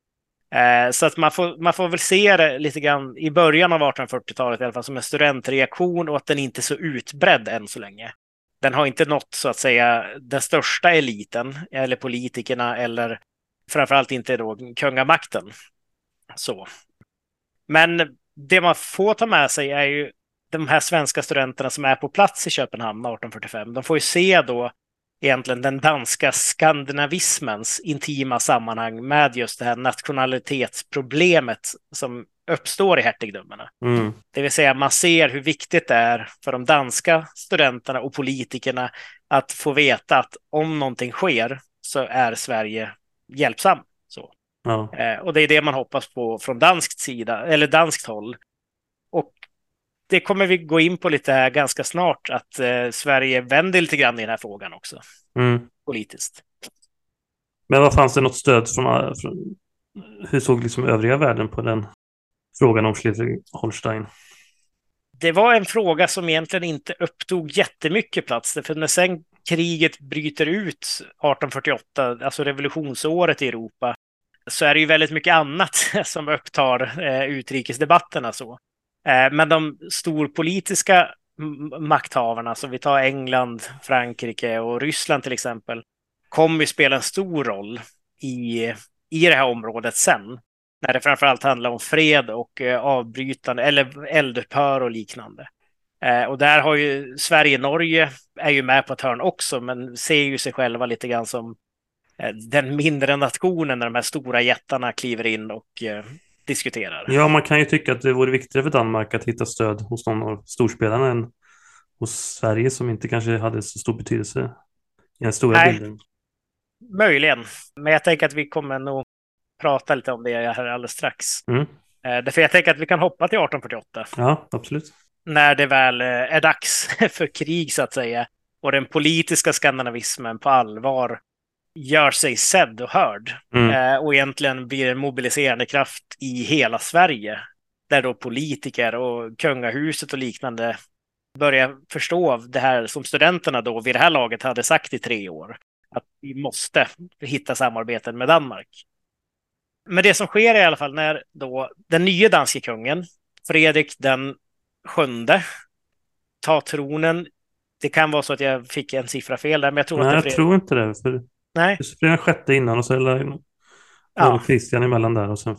Eh, så att man får, man får väl se det lite grann i början av 1840-talet i alla fall som en studentreaktion och att den inte är så utbredd än så länge den har inte nått så att säga den största eliten eller politikerna eller framförallt inte då kungamakten. Så. Men det man får ta med sig är ju de här svenska studenterna som är på plats i Köpenhamn 1845. De får ju se då egentligen den danska skandinavismens intima sammanhang med just det här nationalitetsproblemet som uppstår i hertigdömena. Mm. Det vill säga man ser hur viktigt det är för de danska studenterna och politikerna att få veta att om någonting sker så är Sverige hjälpsam. Så. Ja. Eh, och det är det man hoppas på från danskt sida, eller danskt håll. Det kommer vi gå in på lite här ganska snart, att eh, Sverige vänder lite grann i den här frågan också, mm. politiskt. Men vad fanns det något stöd från, från hur såg liksom övriga världen på den frågan om Schleswig-Holstein? Det var en fråga som egentligen inte upptog jättemycket plats. För när sen kriget bryter ut 1848, alltså revolutionsåret i Europa, så är det ju väldigt mycket annat (laughs) som upptar eh, utrikesdebatterna. Så. Eh, men de storpolitiska makthavarna, så vi tar England, Frankrike och Ryssland till exempel, kommer ju spela en stor roll i, i det här området sen när det framförallt handlar om fred och eh, avbrytande eller eldupphör och liknande. Eh, och där har ju Sverige-Norge är ju med på ett hörn också, men ser ju sig själva lite grann som den mindre nationen när de här stora jättarna kliver in och diskuterar. Ja, man kan ju tycka att det vore viktigare för Danmark att hitta stöd hos någon av storspelarna än hos Sverige som inte kanske hade så stor betydelse i den stora Nej, bilden. Möjligen, men jag tänker att vi kommer nog prata lite om det här alldeles strax. Mm. Eh, därför jag tänker att vi kan hoppa till 1848. Ja, absolut. När det väl eh, är dags (laughs) för krig så att säga. Och den politiska skandinavismen på allvar gör sig sedd och hörd. Mm. Eh, och egentligen blir en mobiliserande kraft i hela Sverige. Där då politiker och kungahuset och liknande börjar förstå det här som studenterna då vid det här laget hade sagt i tre år. Att vi måste hitta samarbeten med Danmark. Men det som sker i alla fall när då den nya danske kungen, Fredrik den sjunde tar tronen. Det kan vara så att jag fick en siffra fel där, men jag tror Nej, att det är jag Fredrik. tror inte det. För Nej, det är den sjätte innan och så är det ja, Christian emellan där och sen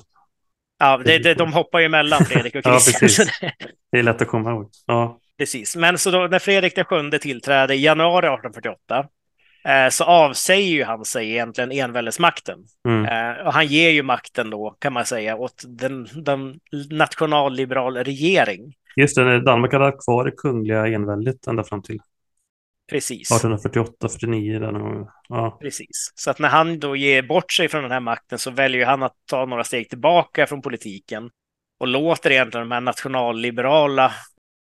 ja det, det, de hoppar ju emellan Fredrik och (laughs) Ja, Christian. så det- det är lätt att komma ihåg. Ja, (laughs) Precis, men så då, när Fredrik den sjunde tillträder i januari 1848 eh, så avsäger ju han sig egentligen enväldesmakten. mm. Eh, och han ger ju makten då, kan man säga, åt den, den nationalliberal regering. Just det, Danmark hade kvar det kungliga enväldet ända fram till Precis. 1848, 49 där någon. Ja, Precis. Så att när han då ger bort sig från den här makten så väljer han att ta några steg tillbaka från politiken och låter egentligen de här nationalliberala,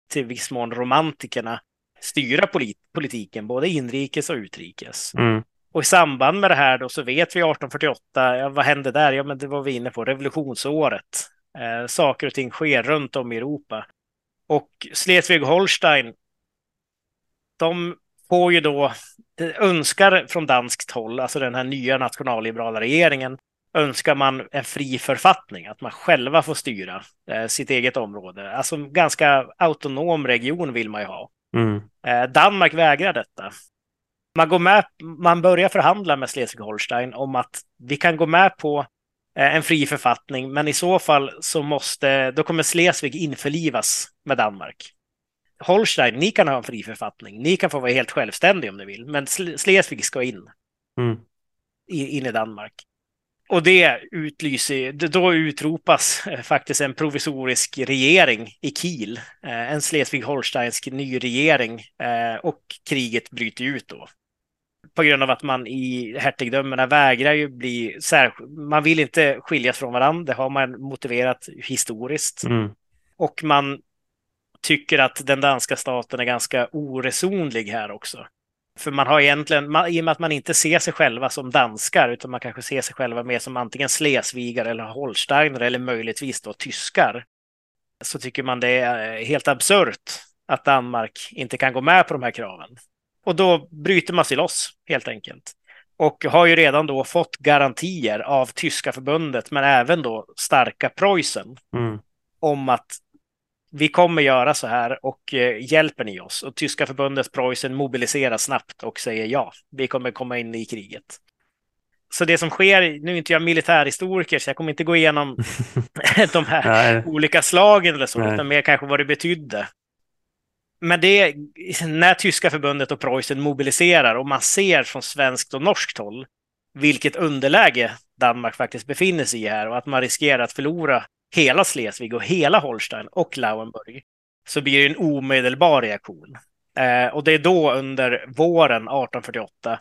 till viss mån romantikerna, styra polit politiken, både inrikes och utrikes. mm. Och i samband med det här då så vet vi 1848, ja, vad hände där? Ja, men det var vi inne på, revolutionsåret. Eh, saker och ting sker runt om i Europa. Och Schleswig-Holstein, de får ju då, önskar från danskt håll, alltså den här nya nationalliberala regeringen, önskar man en fri författning, att man själva får styra eh, sitt eget område. Alltså en ganska autonom region vill man ju ha. Mm. Eh, Danmark vägrar detta. Man, går med, man börjar förhandla med Schleswig-Holstein om att vi kan gå med på eh, en fri författning, men i så fall så måste, då kommer Schleswig införlivas med Danmark. Holstein, ni kan ha en fri författning, ni kan få vara helt självständiga om ni vill, men Sle- Schleswig ska in, Mm. i, in i Danmark. Och det utlyser, då utropas eh, faktiskt en provisorisk regering i Kiel, eh, en Schleswig-Holsteinsk ny regering eh, och kriget bryter ut då. På grund av att man i hertigdömena vägrar ju bli särskilt, man vill inte skiljas från varandra, det har man motiverat historiskt. Mm. Och man tycker att den danska staten är ganska oresonlig här också. För man har egentligen, man, i och med att man inte ser sig själva som danskar, utan man kanske ser sig själva mer som antingen Slesvigar eller Holsteiner eller möjligtvis då tyskar, så tycker man det är helt absurt att Danmark inte kan gå med på de här kraven. Och då bryter man sig loss helt enkelt. Och har ju redan då fått garantier av tyska förbundet, men även då starka Preussen, Mm. om att vi kommer göra så här och eh, hjälper ni oss? Och tyska förbundet Preussen mobiliserar snabbt och säger ja, vi kommer komma in i kriget. Så det som sker, nu är inte jag militärhistoriker så jag kommer inte gå igenom (laughs) de här Nej. olika slagen eller så, Nej. utan mer kanske vad det betydde. Men det, när tyska förbundet och Preussen mobiliserar och man ser från svenskt och norskt håll vilket underläge Danmark faktiskt befinner sig i här och att man riskerar att förlora hela Schleswig och hela Holstein och Lauenburg så blir det en omedelbar reaktion. Eh, och det är då under våren 1848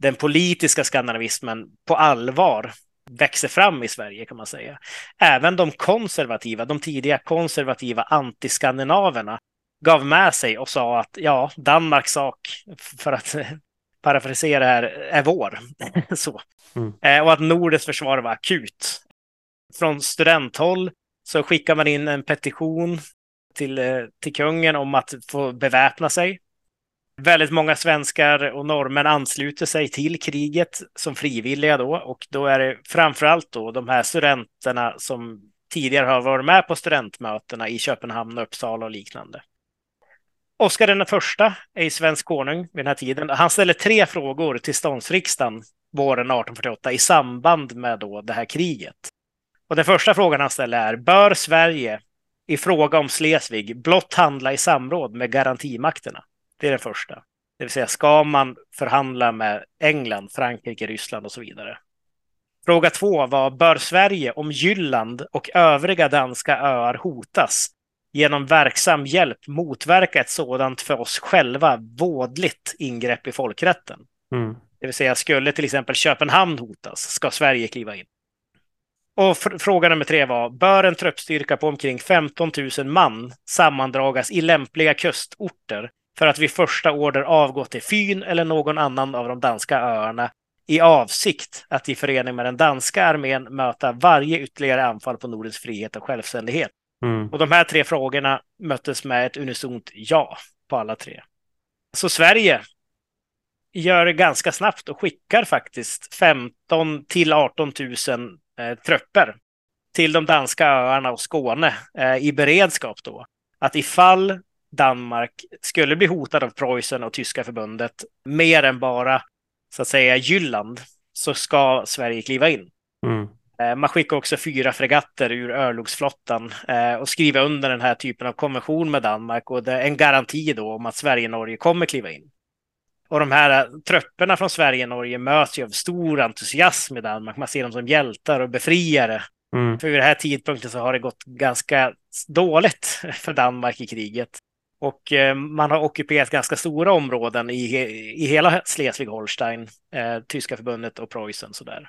den politiska skandinavismen på allvar växer fram i Sverige kan man säga. Även de konservativa, de tidiga konservativa antiskandinaverna gav med sig och sa att ja, Danmarks sak, för att parafrasera här, är vår. (laughs) så. Mm. Eh, och att Nordens försvar var akut. Från studenthåll så skickar man in en petition till, eh, till kungen om att få beväpna sig. Väldigt många svenskar och norrmän ansluter sig till kriget som frivilliga då och då är det framförallt då de här studenterna som tidigare har varit med på studentmötena i Köpenhamn, Uppsala och liknande. Oskar den första är ju svensk konung vid den här tiden. Han ställer tre frågor till ståndsriksdagen våren 1848 i samband med då det här kriget. Och den första frågan han ställer är, bör Sverige i fråga om Schleswig blott handla i samråd med garantimakterna? Det är den första. Det vill säga, ska man förhandla med England, Frankrike, Ryssland och så vidare? Fråga två var, bör Sverige om Jylland och övriga danska öar hotas genom verksam hjälp motverka ett sådant för oss själva vådligt ingrepp i folkrätten? Mm. Det vill säga, skulle till exempel Köpenhamn hotas, ska Sverige kliva in? Och fr- fråga nummer tre var, bör en truppstyrka på omkring 15 000 man sammandragas i lämpliga kustorter för att vid första order avgå till Fyn eller någon annan av de danska öarna i avsikt att i förening med den danska armén möta varje ytterligare anfall på Nordens frihet och självständighet? Mm. Och de här tre frågorna möttes med ett unisont ja på alla tre. Så Sverige gör det ganska snabbt och skickar faktiskt 15 till 18 000 eh, trupper till de danska öarna och Skåne eh, i beredskap då. Att ifall Danmark skulle bli hotad av Preussen och tyska förbundet mer än bara så att säga Jylland så ska Sverige kliva in. Mm. Eh, man skickar också fyra fregatter ur örlogsflottan eh, och skriver under den här typen av konvention med Danmark och det är en garanti då om att Sverige och Norge kommer kliva in. Och de här eh, trupperna från Sverige och Norge möts ju av stor entusiasm i Danmark. Man ser dem som hjältar och befriare. Mm. För vid den här tidpunkten så har det gått ganska dåligt (laughs) för Danmark i kriget. Och eh, man har ockuperat ganska stora områden i, i hela Schleswig-Holstein, eh, tyska förbundet och Preussen. Sådär.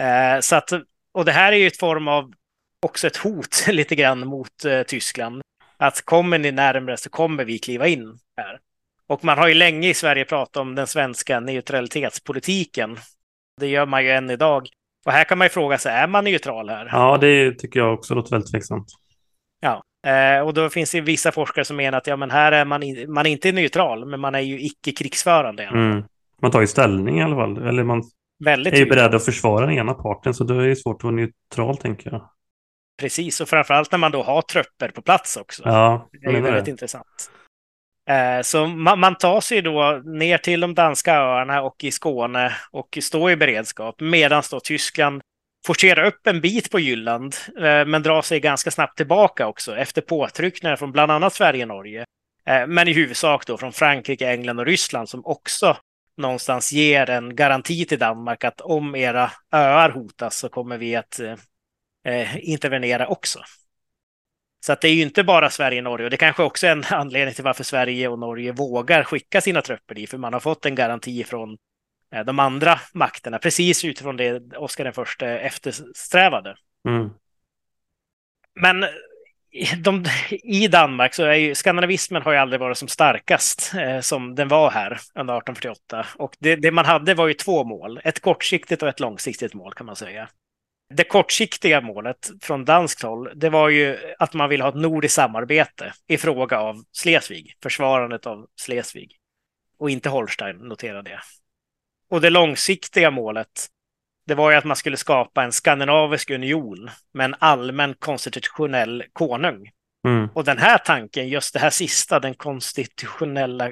Eh, så att, och det här är ju ett form av också ett hot (laughs) lite grann mot eh, Tyskland. Att kommer ni närmare så kommer vi kliva in här. Och man har ju länge i Sverige pratat om den svenska neutralitetspolitiken. Det gör man ju än idag. Och här kan man ju fråga sig, är man neutral här? Ja, det tycker jag också låter väldigt tveksamt. Ja, eh, och då finns det vissa forskare som menar att ja, men här är man, in, man är inte neutral, men man är ju icke krigsförande. Mm. Man tar ju ställning i alla fall. Eller man Väldigt är ju beredd att försvara den ena parten, så då är det svårt att vara neutral, tänker jag. Precis, och framförallt när man då har trupper på plats också. Ja, Det är ju väldigt det. intressant. Eh, så man, tar sig då ner till de danska öarna och i Skåne och står i beredskap medan då Tyskland forcerar upp en bit på Jylland eh, men drar sig ganska snabbt tillbaka också efter påtryckningar från bland annat Sverige och Norge. Eh, men i huvudsak då från Frankrike, England och Ryssland som också någonstans ger en garanti till Danmark att om era öar hotas så kommer vi att eh, intervenera också. Så att det är ju inte bara Sverige och Norge och det kanske också är en (laughs) anledning till varför Sverige och Norge vågar skicka sina trupper dit, för man har fått en garanti från eh, de andra makterna, precis utifrån det Oscar den förste eftersträvade. Mm. Men de, (laughs) i Danmark så är ju skandinavismen har ju aldrig varit som starkast eh, som den var här under 1848. Och det, det man hade var ju två mål, ett kortsiktigt och ett långsiktigt mål kan man säga. Det kortsiktiga målet från danskt håll, det var ju att man ville ha ett nordiskt samarbete i fråga av Slesvig, försvarandet av Slesvig. Och inte Holstein, notera det. Och det långsiktiga målet, det var ju att man skulle skapa en skandinavisk union med en allmän konstitutionell konung. Mm. Och den här tanken, just det här sista, den konstitutionella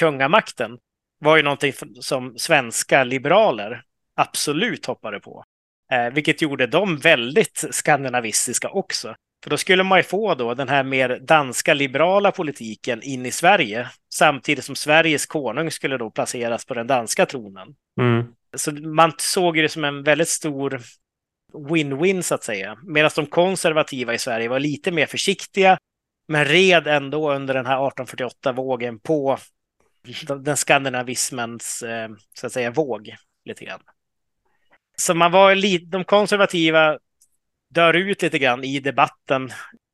kungamakten, var ju någonting som svenska liberaler absolut hoppade på. Eh, vilket gjorde dem väldigt skandinavistiska också. För då skulle man ju få då den här mer danska liberala politiken in i Sverige, samtidigt som Sveriges konung skulle då placeras på den danska tronen. Mm. Så man såg det som en väldigt stor win-win så att säga. Medan de konservativa i Sverige var lite mer försiktiga, men red ändå under den här 1848-vågen på den skandinavismens eh, så att säga våg lite grann. Så man var lite, de konservativa dör ut lite grann i debatten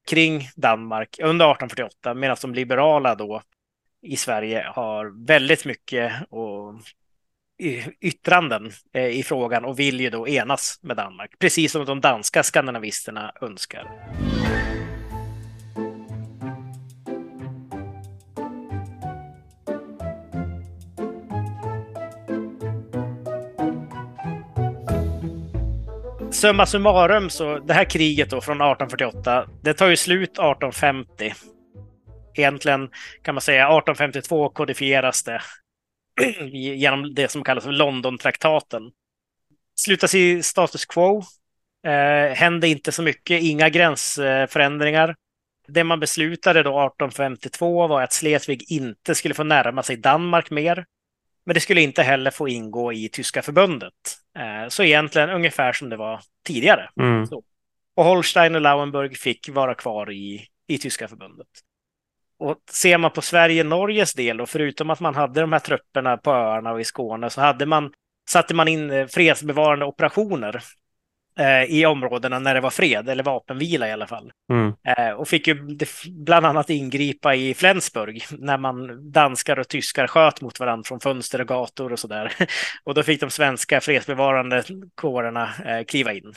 kring Danmark under 1848, medan de liberala då i Sverige har väldigt mycket och yttranden eh, i frågan och vill ju då enas med Danmark, precis som de danska skandinavisterna önskar. Summa summarum, så det här kriget då från 1848, det tar ju slut 1850. Egentligen kan man säga 1852 kodifieras det (clears throat) genom det som kallas för Londontraktaten. Slutas i status quo. Eh, hände inte så mycket, inga gränsförändringar. Det man beslutade då 1852 var att Slesvig inte skulle få närma sig Danmark mer. Men det skulle inte heller få ingå i tyska förbundet. Eh, så egentligen ungefär som det var tidigare. Mm. Och Holstein och Lauenburg fick vara kvar i, i tyska förbundet. Och ser man på Sverige-Norges del, och förutom att man hade de här trupperna på öarna och i Skåne, så hade man, satte man in fredsbevarande operationer eh, i områdena när det var fred, eller vapenvila i alla fall. Mm. Eh, och fick ju bland annat ingripa i Flensburg när man danskar och tyskar sköt mot varandra från fönster och gator och sådär. (laughs) Och då fick de svenska fredsbevarande kårerna eh, kliva in.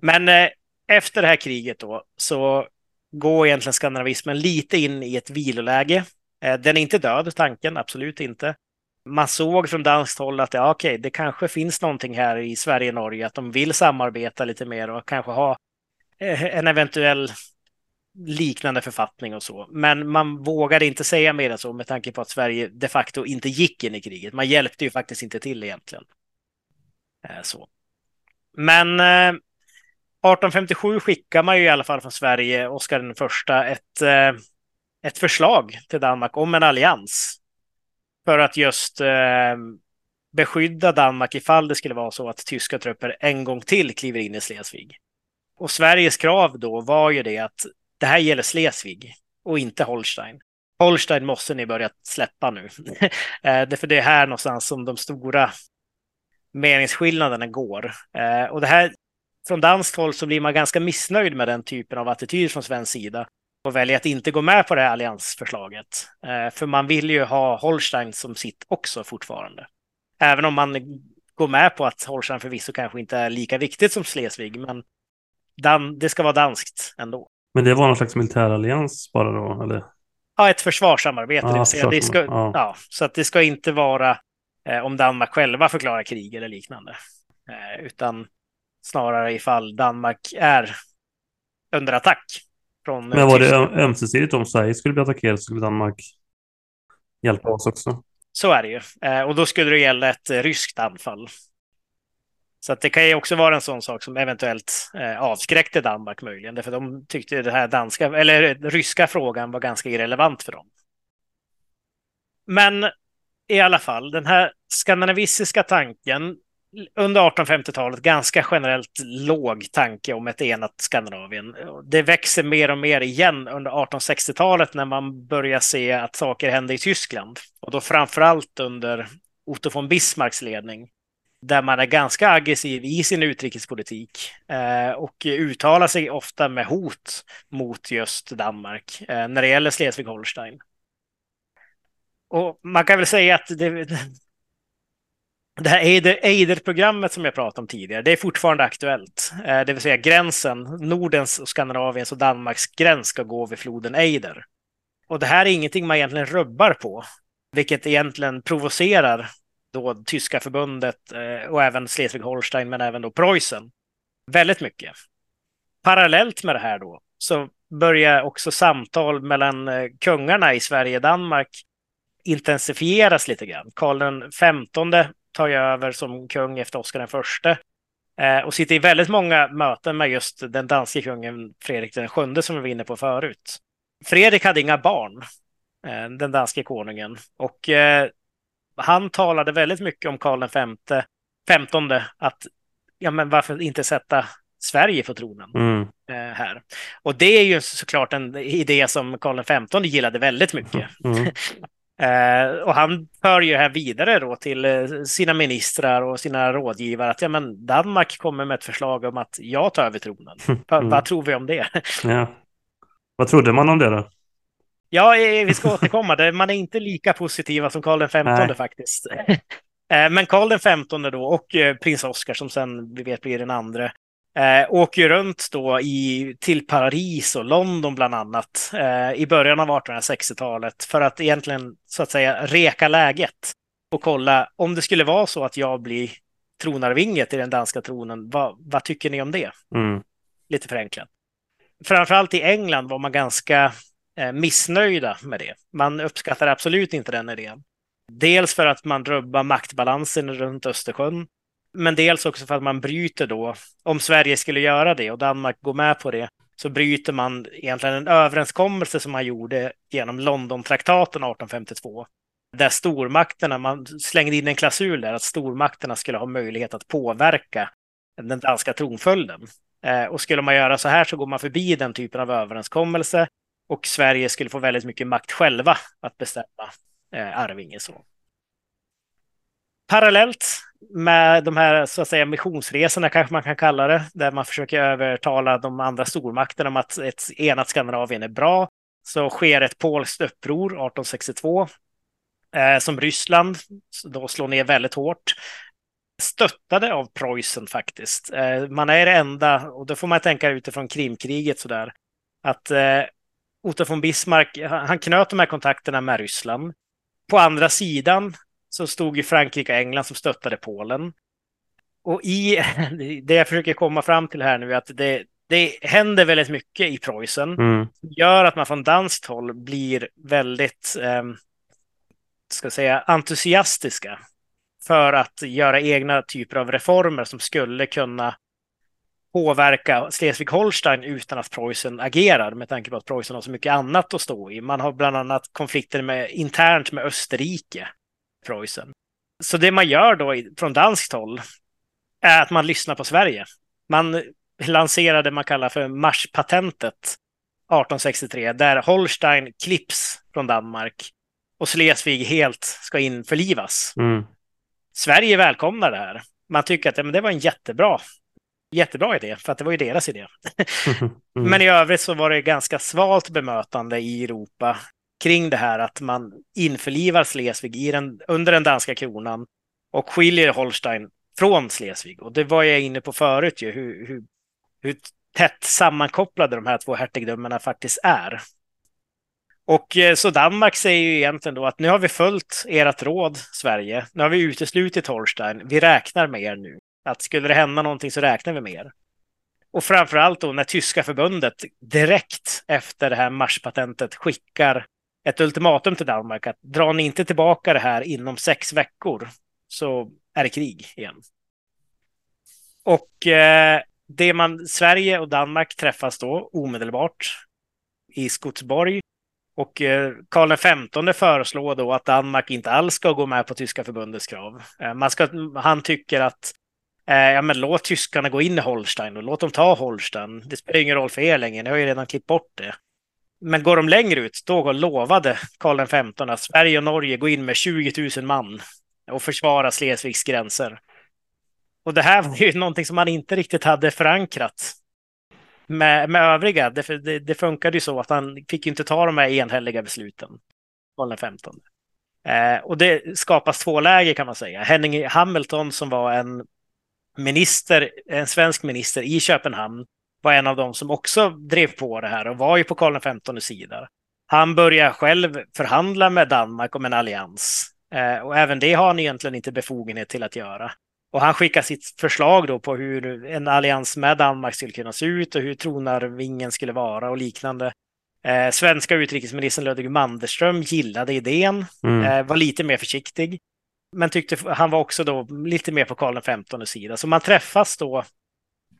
Men eh, efter det här kriget då så går egentligen skandinavismen lite in i ett viloläge. Den är inte död, tanken, absolut inte. Man såg från danskt håll att ja, okej, det kanske finns någonting här i Sverige och Norge, att de vill samarbeta lite mer och kanske ha eh, en eventuell liknande författning och så. Men man vågade inte säga mer än så med tanke på att Sverige de facto inte gick in i kriget. Man hjälpte ju faktiskt inte till egentligen. Eh, så. Men eh, 1857 skickar man ju i alla fall från Sverige, Oscar den första, ett, ett förslag till Danmark om en allians för att just eh, beskydda Danmark ifall det skulle vara så att tyska trupper en gång till kliver in i Slesvig. Och Sveriges krav då var ju det att det här gäller Slesvig och inte Holstein. Holstein måste ni börja släppa nu. (laughs) eh, för det är här någonstans som de stora meningsskillnaderna går. Eh, och det här, från danskt håll så blir man ganska missnöjd med den typen av attityd från svensk sida och väljer att inte gå med på det här alliansförslaget. Eh, för man vill ju ha Holstein som sitt också fortfarande. Även om man går med på att Holstein förvisso kanske inte är lika viktigt som Slesvig, men det ska vara danskt ändå. Men det var någon slags militärallians bara då, eller? Ja, ett försvarssamarbete. Ja, det säga, det ska, ja. ja. så att det ska inte vara eh, om Danmark själva förklarar krig eller liknande, eh, utan snarare ifall Danmark är under attack från Men var det ömsesidigt om Sverige skulle bli attackerat skulle Danmark hjälpa oss också? Så är det ju. Eh, och då skulle det gälla ett eh, ryskt anfall. Så det kan ju också vara en sån sak som eventuellt eh, avskräckte Danmark möjligen, därför de tyckte den här danska eller ryska frågan var ganska irrelevant för dem. Men i alla fall, den här skandinavistiska tanken under 1850-talet ganska generellt låg tanke om ett enat Skandinavien. Det växer mer och mer igen under 1860-talet när man börjar se att saker händer i Tyskland. Och då framför allt under Otto von Bismarcks ledning. Där man är ganska aggressiv i sin utrikespolitik eh, och uttalar sig ofta med hot mot just Danmark eh, när det gäller Schleswig-Holstein. Och man kan väl säga att det, det här Eider-programmet som jag pratade om tidigare, det är fortfarande aktuellt. Eh, det vill säga gränsen, Nordens, Skandinaviens och Danmarks gräns ska gå vid floden Eider. Och det här är ingenting man egentligen rubbar på, vilket egentligen provocerar då tyska förbundet eh, och även Schleswig-Holstein, men även då Preussen väldigt mycket. Parallellt med det här då så börjar också samtal mellan eh, kungarna i Sverige och Danmark intensifieras lite grann. Karl den 15 tar ju över som kung efter Oscar den förste eh, och sitter i väldigt många möten med just den danske kungen Fredrik den sjunde som vi var inne på förut. Fredrik hade inga barn, eh, den danske konungen, och eh, han talade väldigt mycket om Karl den femte, femtonde, att ja, men varför inte sätta Sverige på tronen mm. här. Och det är ju såklart en idé som Karl XV gillade väldigt mycket. Mm. Eh, och han för ju här vidare då till eh, sina ministrar och sina rådgivare att ja, men Danmark kommer med ett förslag om att jag tar över tronen. (laughs) Mm. Vad tror vi om det? Ja. Vad trodde man om det då? Ja, eh, vi ska återkomma. Man är inte lika positiva som Karl XV faktiskt. (laughs) Eh, men Karl XV då och prins Oscar som sen vi vet blir den andra Eh, åker runt då i, till Paris och London bland annat eh, i början av 1860-talet för att egentligen så att säga reka läget och kolla om det skulle vara så att jag blir tronarvinge till den danska tronen. Vad, vad tycker ni om det? Mm. Lite förenklat. Framförallt i England var man ganska eh, missnöjda med det. Man uppskattar absolut inte den idén. Dels för att man rubbar maktbalansen runt Östersjön men dels också för att man bryter då, om Sverige skulle göra det och Danmark går med på det, så bryter man egentligen en överenskommelse som man gjorde genom Londontraktaten 1852. Där stormakterna, man slängde in en klausul där att stormakterna skulle ha möjlighet att påverka den danska tronföljden. Eh, och skulle man göra så här så går man förbi den typen av överenskommelse och Sverige skulle få väldigt mycket makt själva att bestämma eh, arvinge. Så. Parallellt med de här så att säga missionsresorna kanske man kan kalla det, där man försöker övertala de andra stormakterna om att ett enat Skandinavien är bra, så sker ett polskt uppror 1862 eh, som Ryssland då slår ner väldigt hårt. Stöttade av Preussen faktiskt. Eh, man är det enda, och då får man tänka utifrån Krimkriget sådär, att eh, Otto von Bismarck, han knöt de här kontakterna med Ryssland. På andra sidan så stod ju Frankrike och England som stöttade Polen. Och i (laughs) det jag försöker komma fram till här nu är att det, det händer väldigt mycket i Preussen. Mm. Gör att man från danskt håll blir väldigt, eh, ska säga, entusiastiska för att göra egna typer av reformer som skulle kunna påverka Schleswig-Holstein utan att Preussen agerar med tanke på att Preussen har så mycket annat att stå i. Man har bland annat konflikter med, internt med Österrike, Preussen. Så det man gör då från danskt håll är att man lyssnar på Sverige. Man lanserade det man kallar för marspatentet 1863 där Holstein klipps från Danmark och Schleswig helt ska införlivas. Mm. Sverige välkomnar det här. Man tycker att men det var en jättebra, jättebra idé, för att det var ju deras idé. (laughs) Mm. Men i övrigt så var det ganska svalt bemötande i Europa kring det här att man införlivar Slesvig i den, under den danska kronan och skiljer Holstein från Slesvig. Och det var jag inne på förut, ju, hur, hur, hur tätt sammankopplade de här två hertigdömena faktiskt är. Och eh, så Danmark säger ju egentligen då att nu har vi följt ert råd, Sverige. Nu har vi uteslutit Holstein. Vi räknar med er nu. Att skulle det hända någonting så räknar vi med er. Och framför allt då när tyska förbundet direkt efter det här marspatentet skickar ett ultimatum till Danmark att drar ni inte tillbaka det här inom sex veckor så är det krig igen. Och eh, det man, Sverige och Danmark träffas då omedelbart i Skotsborg och eh, Karl XV föreslår då att Danmark inte alls ska gå med på tyska förbundets krav. Eh, man ska, han tycker att eh, ja, men låt tyskarna gå in i Holstein och låt dem ta Holstein. Det spelar ingen roll för er längre, ni har ju redan klippt bort det. Men går de längre ut, då lovade Karl XV att Sverige och Norge går in med 20 000 man och försvara Slesvigs gränser. Och det här var ju någonting som man inte riktigt hade förankrat med, med övriga. Det, det, det funkade ju så att han fick inte ta de här enhälliga besluten. Karl XV. Eh, och det skapas två läger kan man säga. Henning Hamilton som var en minister, en svensk minister i Köpenhamn var en av dem som också drev på det här och var ju på Karl XV sida. Han började själv förhandla med Danmark om en allians. Eh, och även det har han egentligen inte befogenhet till att göra. Och han skickar sitt förslag då på hur en allians med Danmark skulle kunna se ut och hur tronarvingen skulle vara och liknande. Eh, svenska utrikesministern Ludvig Manderström gillade idén, Mm. eh, var lite mer försiktig. Men tyckte han var också då lite mer på Karl XV sida. Så man träffas då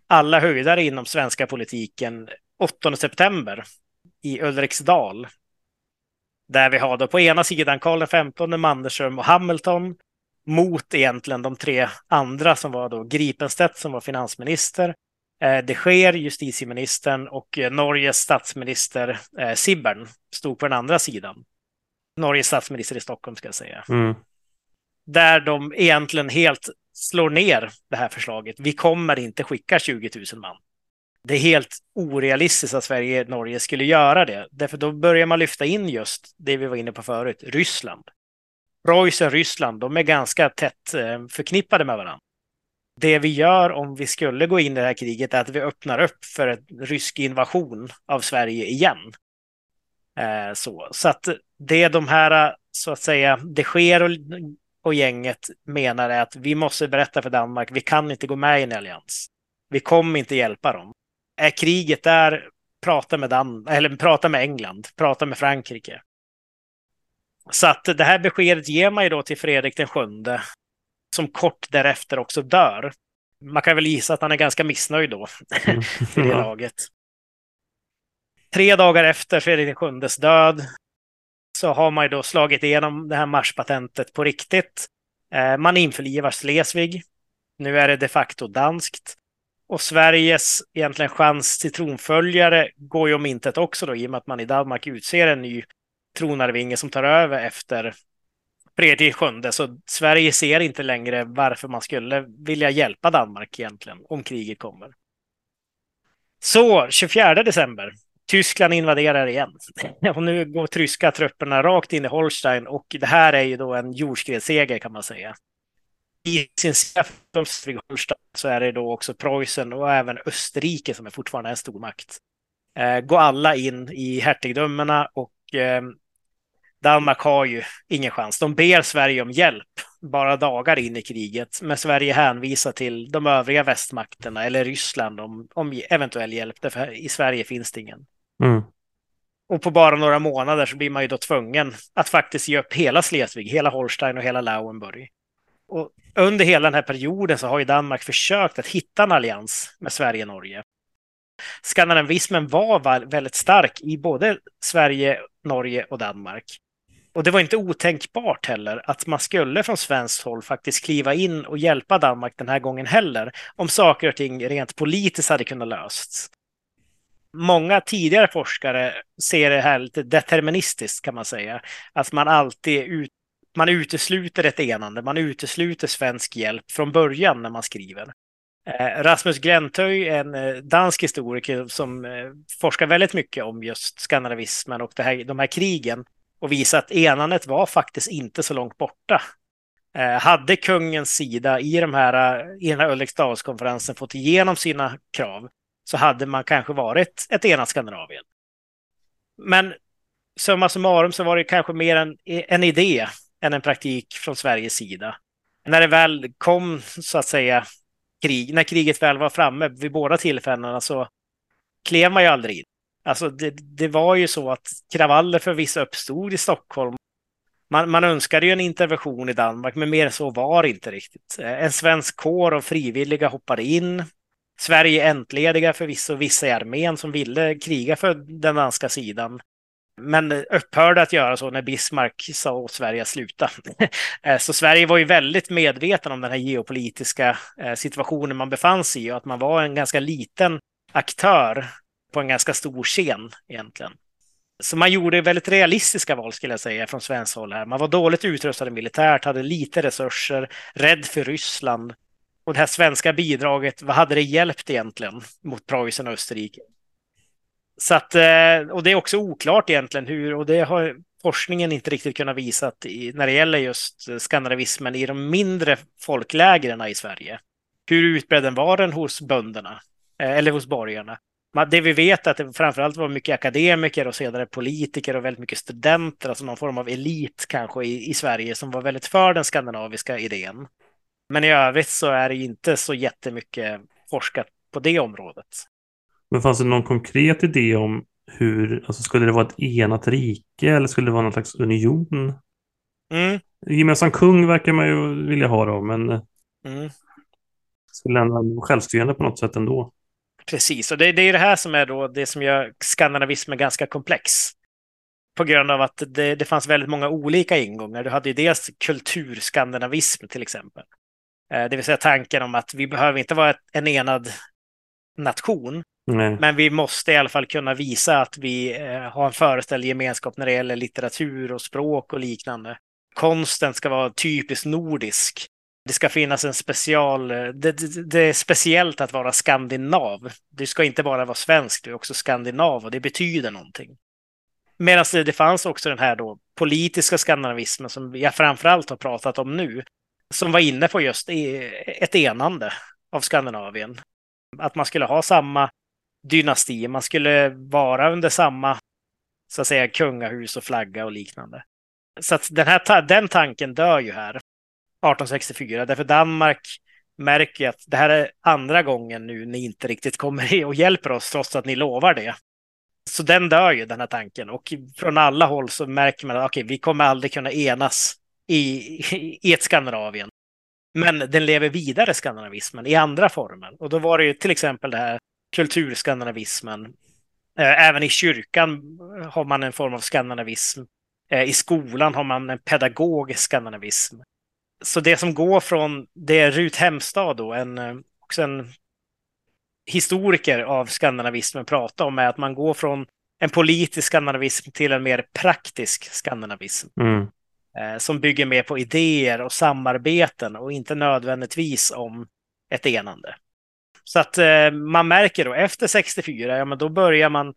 alla höjdare inom svenska politiken 8 september i Ulriksdal. Där vi har då på ena sidan Karl XV, Mannerström och Hamilton mot egentligen de tre andra som var då Gripenstedt som var finansminister, eh, de Geer, justitieministern och eh, Norges statsminister eh, Sibbern stod på den andra sidan. Norges statsminister i Stockholm ska jag säga. Mm. Där de egentligen helt slår ner det här förslaget. Vi kommer inte skicka 20 000 man. Det är helt orealistiskt att Sverige och Norge skulle göra det. Därför då börjar man lyfta in just det vi var inne på förut, Ryssland. Preussen och Ryssland, de är ganska tätt eh, förknippade med varandra. Det vi gör om vi skulle gå in i det här kriget är att vi öppnar upp för en rysk invasion av Sverige igen. Eh, så. så att det är de här, så att säga, det sker och, gänget menar är att vi måste berätta för Danmark, vi kan inte gå med i en allians. Vi kommer inte hjälpa dem. Är kriget där, prata med, Dan eller prata med England, prata med Frankrike. Så att det här beskedet ger man ju då till Fredrik den sjunde, som kort därefter också dör. Man kan väl gissa att han är ganska missnöjd då, (laughs) för det Ja. laget. Tre dagar efter Fredrik den sjundes död så har man ju då slagit igenom det här marspatentet på riktigt. Eh, man införlivar Slesvig. Nu är det de facto danskt. Och Sveriges egentligen chans till tronföljare går ju om intet också då, i och med att man i Danmark utser en ny tronarvinge som tar över efter Fredrik sjunde. Så Sverige ser inte längre varför man skulle vilja hjälpa Danmark egentligen, om kriget kommer. Så 24 december, Tyskland invaderar igen. (laughs) Och nu går tyska trupperna rakt in i Holstein och det här är ju då en jordskredsseger kan man säga. I sin seger Schleswig-Holstein så är det då också Preussen och även Österrike som är fortfarande en stormakt. Eh, går alla in i hertigdömena och eh, Danmark har ju ingen chans. De ber Sverige om hjälp bara dagar in i kriget, men Sverige hänvisar till de övriga västmakterna eller Ryssland om, om eventuell hjälp, därför i Sverige finns det ingen. Mm. Och på bara några månader så blir man ju då tvungen att faktiskt ge upp hela Slesvig, hela Holstein och hela Lauenburg. Och under hela den här perioden så har ju Danmark försökt att hitta en allians med Sverige och Norge. Skandinavismen var väldigt stark i både Sverige, Norge och Danmark. Och det var inte otänkbart heller att man skulle från svenskt håll faktiskt kliva in och hjälpa Danmark den här gången heller, om saker och ting rent politiskt hade kunnat lösts. Många tidigare forskare ser det här lite deterministiskt kan man säga, att man alltid ut, man utesluter ett enande, man utesluter svensk hjälp från början när man skriver. Eh, Rasmus Glentöj, en eh, dansk historiker som eh, forskar väldigt mycket om just skandinavismen och det här, de här krigen, och visar att enandet var faktiskt inte så långt borta. Hade kungens sida i, de här, i den här Ulriksdalskonferensen fått igenom sina krav så hade man kanske varit ett enat Skandinavien. Men summa summarum så var det kanske mer en, en idé än en praktik från Sveriges sida. När det väl kom, så att säga, krig, när kriget väl var framme vid båda tillfällena så klev man ju aldrig in. Alltså det, det var ju så att kravaller förvisso uppstod i Stockholm. Man, man önskade ju en intervention i Danmark, men mer så var det inte riktigt. En svensk kår av frivilliga hoppade in. Sverige är entlediga förvisso vissa i armén som ville kriga för den danska sidan. Men upphörde att göra så när Bismarck sa åt Sverige att sluta. (laughs) Eh, så Sverige var ju väldigt medveten om den här geopolitiska eh, situationen man befann sig i och att man var en ganska liten aktör på en ganska stor scen egentligen. Så man gjorde väldigt realistiska val skulle jag säga från svenskt håll här. Man var dåligt utrustad militärt, hade lite resurser, rädd för Ryssland. Och det här svenska bidraget, vad hade det hjälpt egentligen mot Preussen och Österrike? Så att, eh, och det är också oklart egentligen hur, och det har forskningen inte riktigt kunnat visa att i, när det gäller just skandinavismen i de mindre folklägren i Sverige. Hur utbredd den var den hos bönderna? Eh, eller hos borgarna? det vi vet är att det framförallt var mycket akademiker och senare politiker och väldigt mycket studenter, alltså någon form av elit kanske i, i Sverige som var väldigt för den skandinaviska idén. Men i övrigt så är det inte så jättemycket forskat på det området. Men fanns det någon konkret idé om hur, alltså skulle det vara ett enat rike eller skulle det vara någon slags union? Mm. Gemensam kung verkar man ju vilja ha då, men mm. skulle den vara självstyrande på något sätt ändå? Precis, och det, det är det här som är då det som gör skandinavismen ganska komplex. På grund av att det, det fanns väldigt många olika ingångar. Du hade ju dels kulturskandinavism till exempel. Eh, det vill säga tanken om att vi behöver inte vara en enad nation, Nej. men vi måste i alla fall kunna visa att vi eh, har en föreställd gemenskap när det gäller litteratur och språk och liknande. Konsten ska vara typiskt nordisk det ska finnas en special... Det, det, det, är speciellt att vara skandinav. Du ska inte bara vara svensk, du är också skandinav och det betyder någonting. Medan det, det fanns också den här då politiska skandinavismen som jag framförallt har pratat om nu, som var inne på just ett enande av Skandinavien. Att man skulle ha samma dynasti, man skulle vara under samma så att säga kungahus och flagga och liknande. Så att den, här, den tanken dör ju här. 1864, därför Danmark märker att det här är andra gången nu ni inte riktigt kommer och hjälper oss trots att ni lovar det. Så den dör ju, den här tanken. Och från alla håll så märker man att okay, vi kommer aldrig kunna enas i, i ett Skandinavien. Men den lever vidare, skandinavismen, i andra former. Och då var det ju till exempel det här kulturskandinavismen. Eh, även i kyrkan har man en form av skandinavism. Eh, I skolan har man en pedagogisk skandinavism så det som går från, det är Rut Hemstad då, en, eh, också en historiker av skandinavismen pratar om är att man går från en politisk skandinavism till en mer praktisk skandinavism. Mm. Eh, som bygger mer på idéer och samarbeten och inte nödvändigtvis om ett enande. Så att eh, man märker då efter 64, ja men då börjar man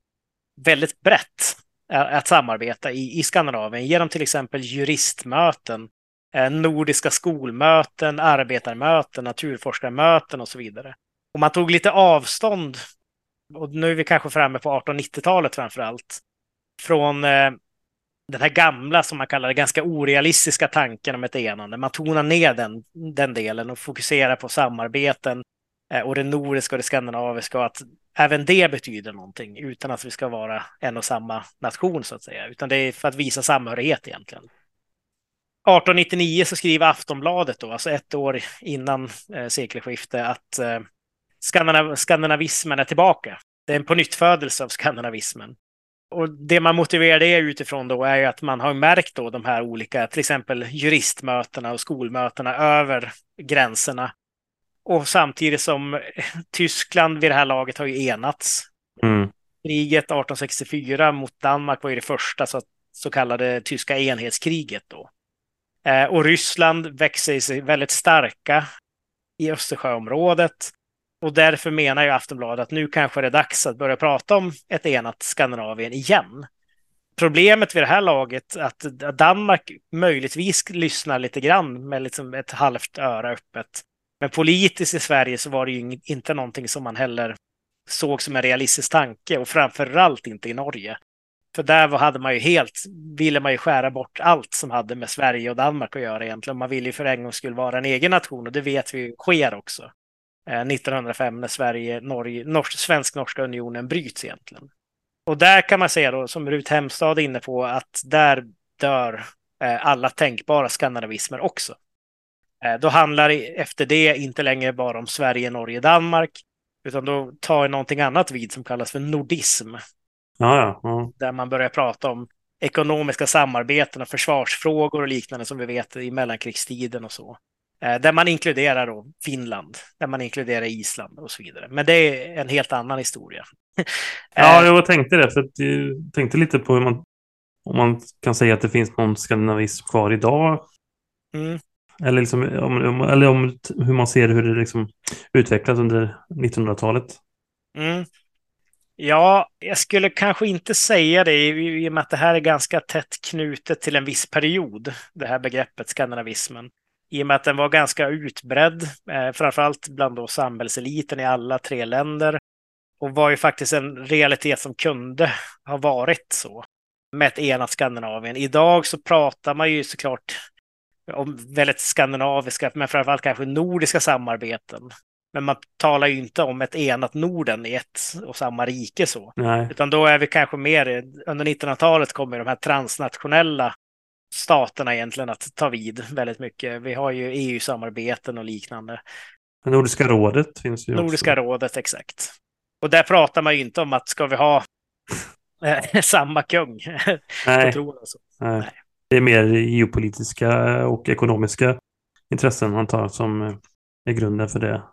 väldigt brett att samarbeta i, i Skandinavien genom till exempel juristmöten eh, nordiska skolmöten, arbetarmöten, naturforskarmöten och så vidare. Och man tog lite avstånd, och nu är vi kanske framme på 1890-talet framför allt, från den här gamla, som man kallar det, ganska orealistiska tanken om ett enande. Man tonar ner den, den delen och fokuserar på samarbeten eh, och det nordiska och det skandinaviska och att även det betyder någonting utan att vi ska vara en och samma nation så att säga, utan det är för att visa samhörighet egentligen. 1899 så skriver Aftonbladet då, alltså ett år innan eh, sekelskiftet, att eh, skandinav skandinavismen är tillbaka. Det är en pånyttfödelse av skandinavismen. Och det man motiverar det utifrån då är ju att man har märkt då de här olika, till exempel juristmötena och skolmötena över gränserna. Och samtidigt som (laughs) Tyskland vid det här laget har ju enats. Mm. Kriget 1864 mot Danmark var ju det första så, så kallade tyska enhetskriget då. Eh, och Ryssland växer sig väldigt starka i Östersjöområdet. Och därför menar ju Aftonbladet att nu kanske det är dags att börja prata om ett enat Skandinavien igen. Problemet vid det här laget är att Danmark möjligtvis lyssnar lite grann med liksom ett halvt öra öppet. Men politiskt i Sverige så var det ju inte någonting som man heller såg som en realistisk tanke och framförallt inte i Norge. För där hade man ju helt, ville man ju skära bort allt som hade med Sverige och Danmark att göra egentligen. Man ville ju för en gång skulle vara en egen nation och det vet vi sker också. 1905 eh, när Sverige, Norge, norsk, svensk-norska unionen bryts egentligen. Och där kan man säga då, som Rut Hemstad är inne på, att där dör eh, alla tänkbara skandinavismer också. Eh, då handlar det efter det inte längre bara om Sverige, Norge, Danmark, utan då tar någonting annat vid som kallas för nordism. Ja, ja, ja. Där man börjar prata om ekonomiska samarbeten och försvarsfrågor och liknande som vi vet i mellankrigstiden och så. Eh, där man inkluderar då Finland, där man inkluderar Island och så vidare. Men det är en helt annan historia. (laughs) ja, jag tänkte det, för jag tänkte lite på hur man, om man kan säga att det finns någon skandinavism kvar idag. Mm. Eller, liksom, om, eller om hur man ser hur det liksom utvecklas under 1900-talet. Mm. Ja, jag skulle kanske inte säga det i och med att det här är ganska tätt knutet till en viss period, det här begreppet skandinavismen i och med att den var ganska utbredd, eh, framförallt bland då samhällseliten i alla tre länder. Och var ju faktiskt en realitet som kunde ha varit så med ett enat Skandinavien. Idag så pratar man ju såklart om väldigt skandinaviska, men framförallt kanske nordiska samarbeten. Men man talar ju inte om ett enat Norden i ett och samma rike så. Nej. Utan då är vi kanske mer, under 1900-talet kommer de här transnationella staterna egentligen att ta vid väldigt mycket. Vi har ju EU-samarbeten och liknande. Nordiska rådet finns ju Nordiska också. rådet, exakt. Och där pratar man ju inte om att ska vi ha (laughs) samma kung (laughs) Nej. alltså. Nej. Nej. Det är mer geopolitiska och ekonomiska intressen han tar som är grunden för det.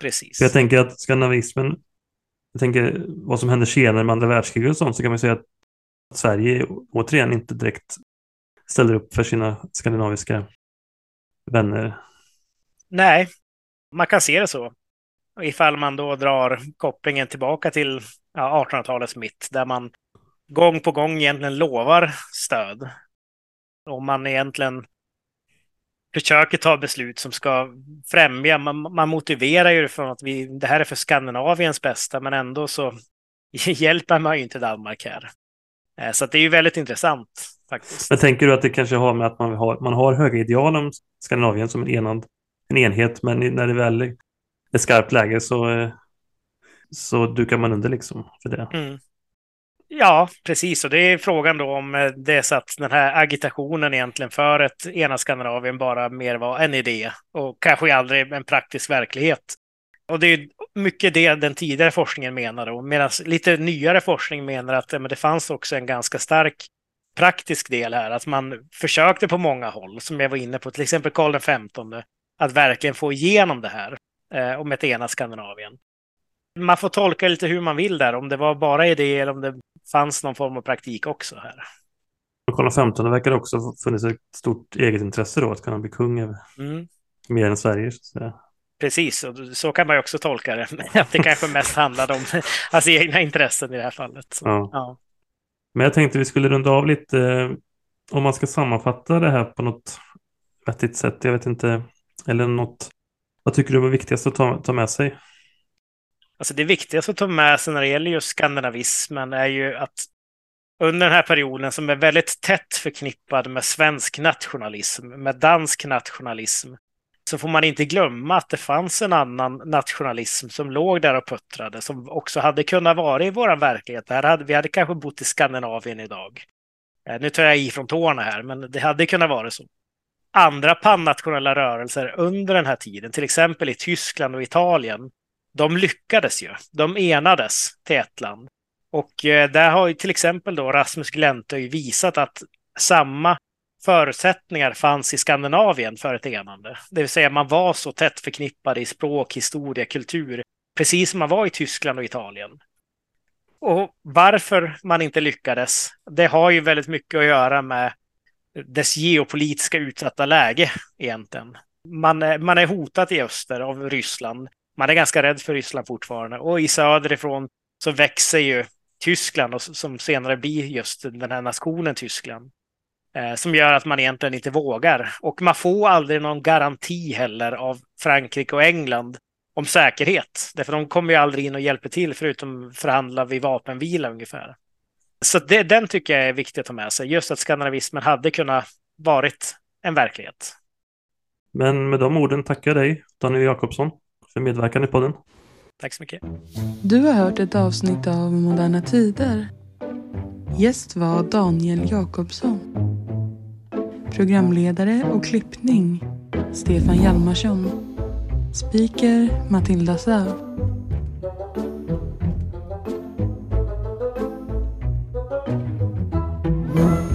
Precis. För jag tänker att skandinavismen, jag tänker vad som händer senare med andra världskriget och sånt, så kan man säga att Sverige återigen inte direkt ställer upp för sina skandinaviska vänner. Nej, man kan se det så. Ifall man då drar kopplingen tillbaka till ja, 1800-talets mitt, där man gång på gång egentligen lovar stöd. Och man egentligen försöker ta beslut som ska främja, man, man motiverar ju det från att vi, det här är för Skandinaviens bästa, men ändå så (laughs) hjälper man ju inte Danmark här. Eh, så det är ju väldigt intressant faktiskt. Men tänker du att det kanske har med att man har, man har höga ideal om Skandinavien som en, enad, en enhet, men när det väl är skarpt läge så, eh, så dukar man under liksom för det? Mm. Ja, precis. Och det är frågan då om eh, det är så att den här agitationen egentligen för ett ena Skandinavien bara mer var en idé och kanske aldrig en praktisk verklighet. Och det är mycket det den tidigare forskningen menar. Medan lite nyare forskning menar att men det fanns också en ganska stark praktisk del här. Att man försökte på många håll, som jag var inne på, till exempel Karl XV, att verkligen få igenom det här eh, om ett enat Skandinavien. Man får tolka lite hur man vill där, om det var bara idé eller om det fanns någon form av praktik också här. Karl XV verkar också funnits ett stort eget intresse då att kunna bli kung mm. mer än Sverige. Så Precis, och så kan man ju också tolka det. (laughs) Att det kanske mest handlade om (laughs) hans egna intressen i det här fallet. Ja. ja. Men jag tänkte vi skulle runda av lite. Eh, om man ska sammanfatta det här på något vettigt sätt. Jag vet inte. Eller något. Vad tycker du är viktigast att ta, ta med sig? Alltså det viktigaste att ta med sig när det gäller just skandinavismen är ju att under den här perioden som är väldigt tätt förknippad med svensk nationalism, med dansk nationalism, så får man inte glömma att det fanns en annan nationalism som låg där och puttrade, som också hade kunnat vara i vår verklighet. Här hade, vi hade kanske bott i Skandinavien idag. Eh, nu tar jag i från tårna här, men det hade kunnat vara så. Andra pannationella rörelser under den här tiden, till exempel i Tyskland och Italien, de lyckades ju. De enades till ett land. Och eh, där har ju till exempel då Rasmus Glentöj visat att samma förutsättningar fanns i Skandinavien för ett enande. Det vill säga man var så tätt förknippade i språk, historia, kultur, precis som man var i Tyskland och Italien. Och varför man inte lyckades, det har ju väldigt mycket att göra med dess geopolitiska utsatta läge egentligen. Man är, man är hotat i öster av Ryssland. Man är ganska rädd för Ryssland fortfarande. Och i söderifrån så växer ju Tyskland och som senare blir just den här nationen Tyskland. Eh, som gör att man egentligen inte vågar. Och man får aldrig någon garanti heller av Frankrike och England om säkerhet. Därför de kommer ju aldrig in och hjälper till förutom förhandla vid vapenvila ungefär. Så det, den tycker jag är viktig att ta med sig. Just att skandinavismen hade kunnat varit en verklighet. Men med de orden tackar jag dig, Daniel Jakobsson, för medverkan i podden. Tack så mycket. Du har hört ett avsnitt av Moderna Tider. Gäst var Daniel Jakobsson. Programledare och klippning Stefan Hjalmarsson. Speaker Matilda Säv. Mm.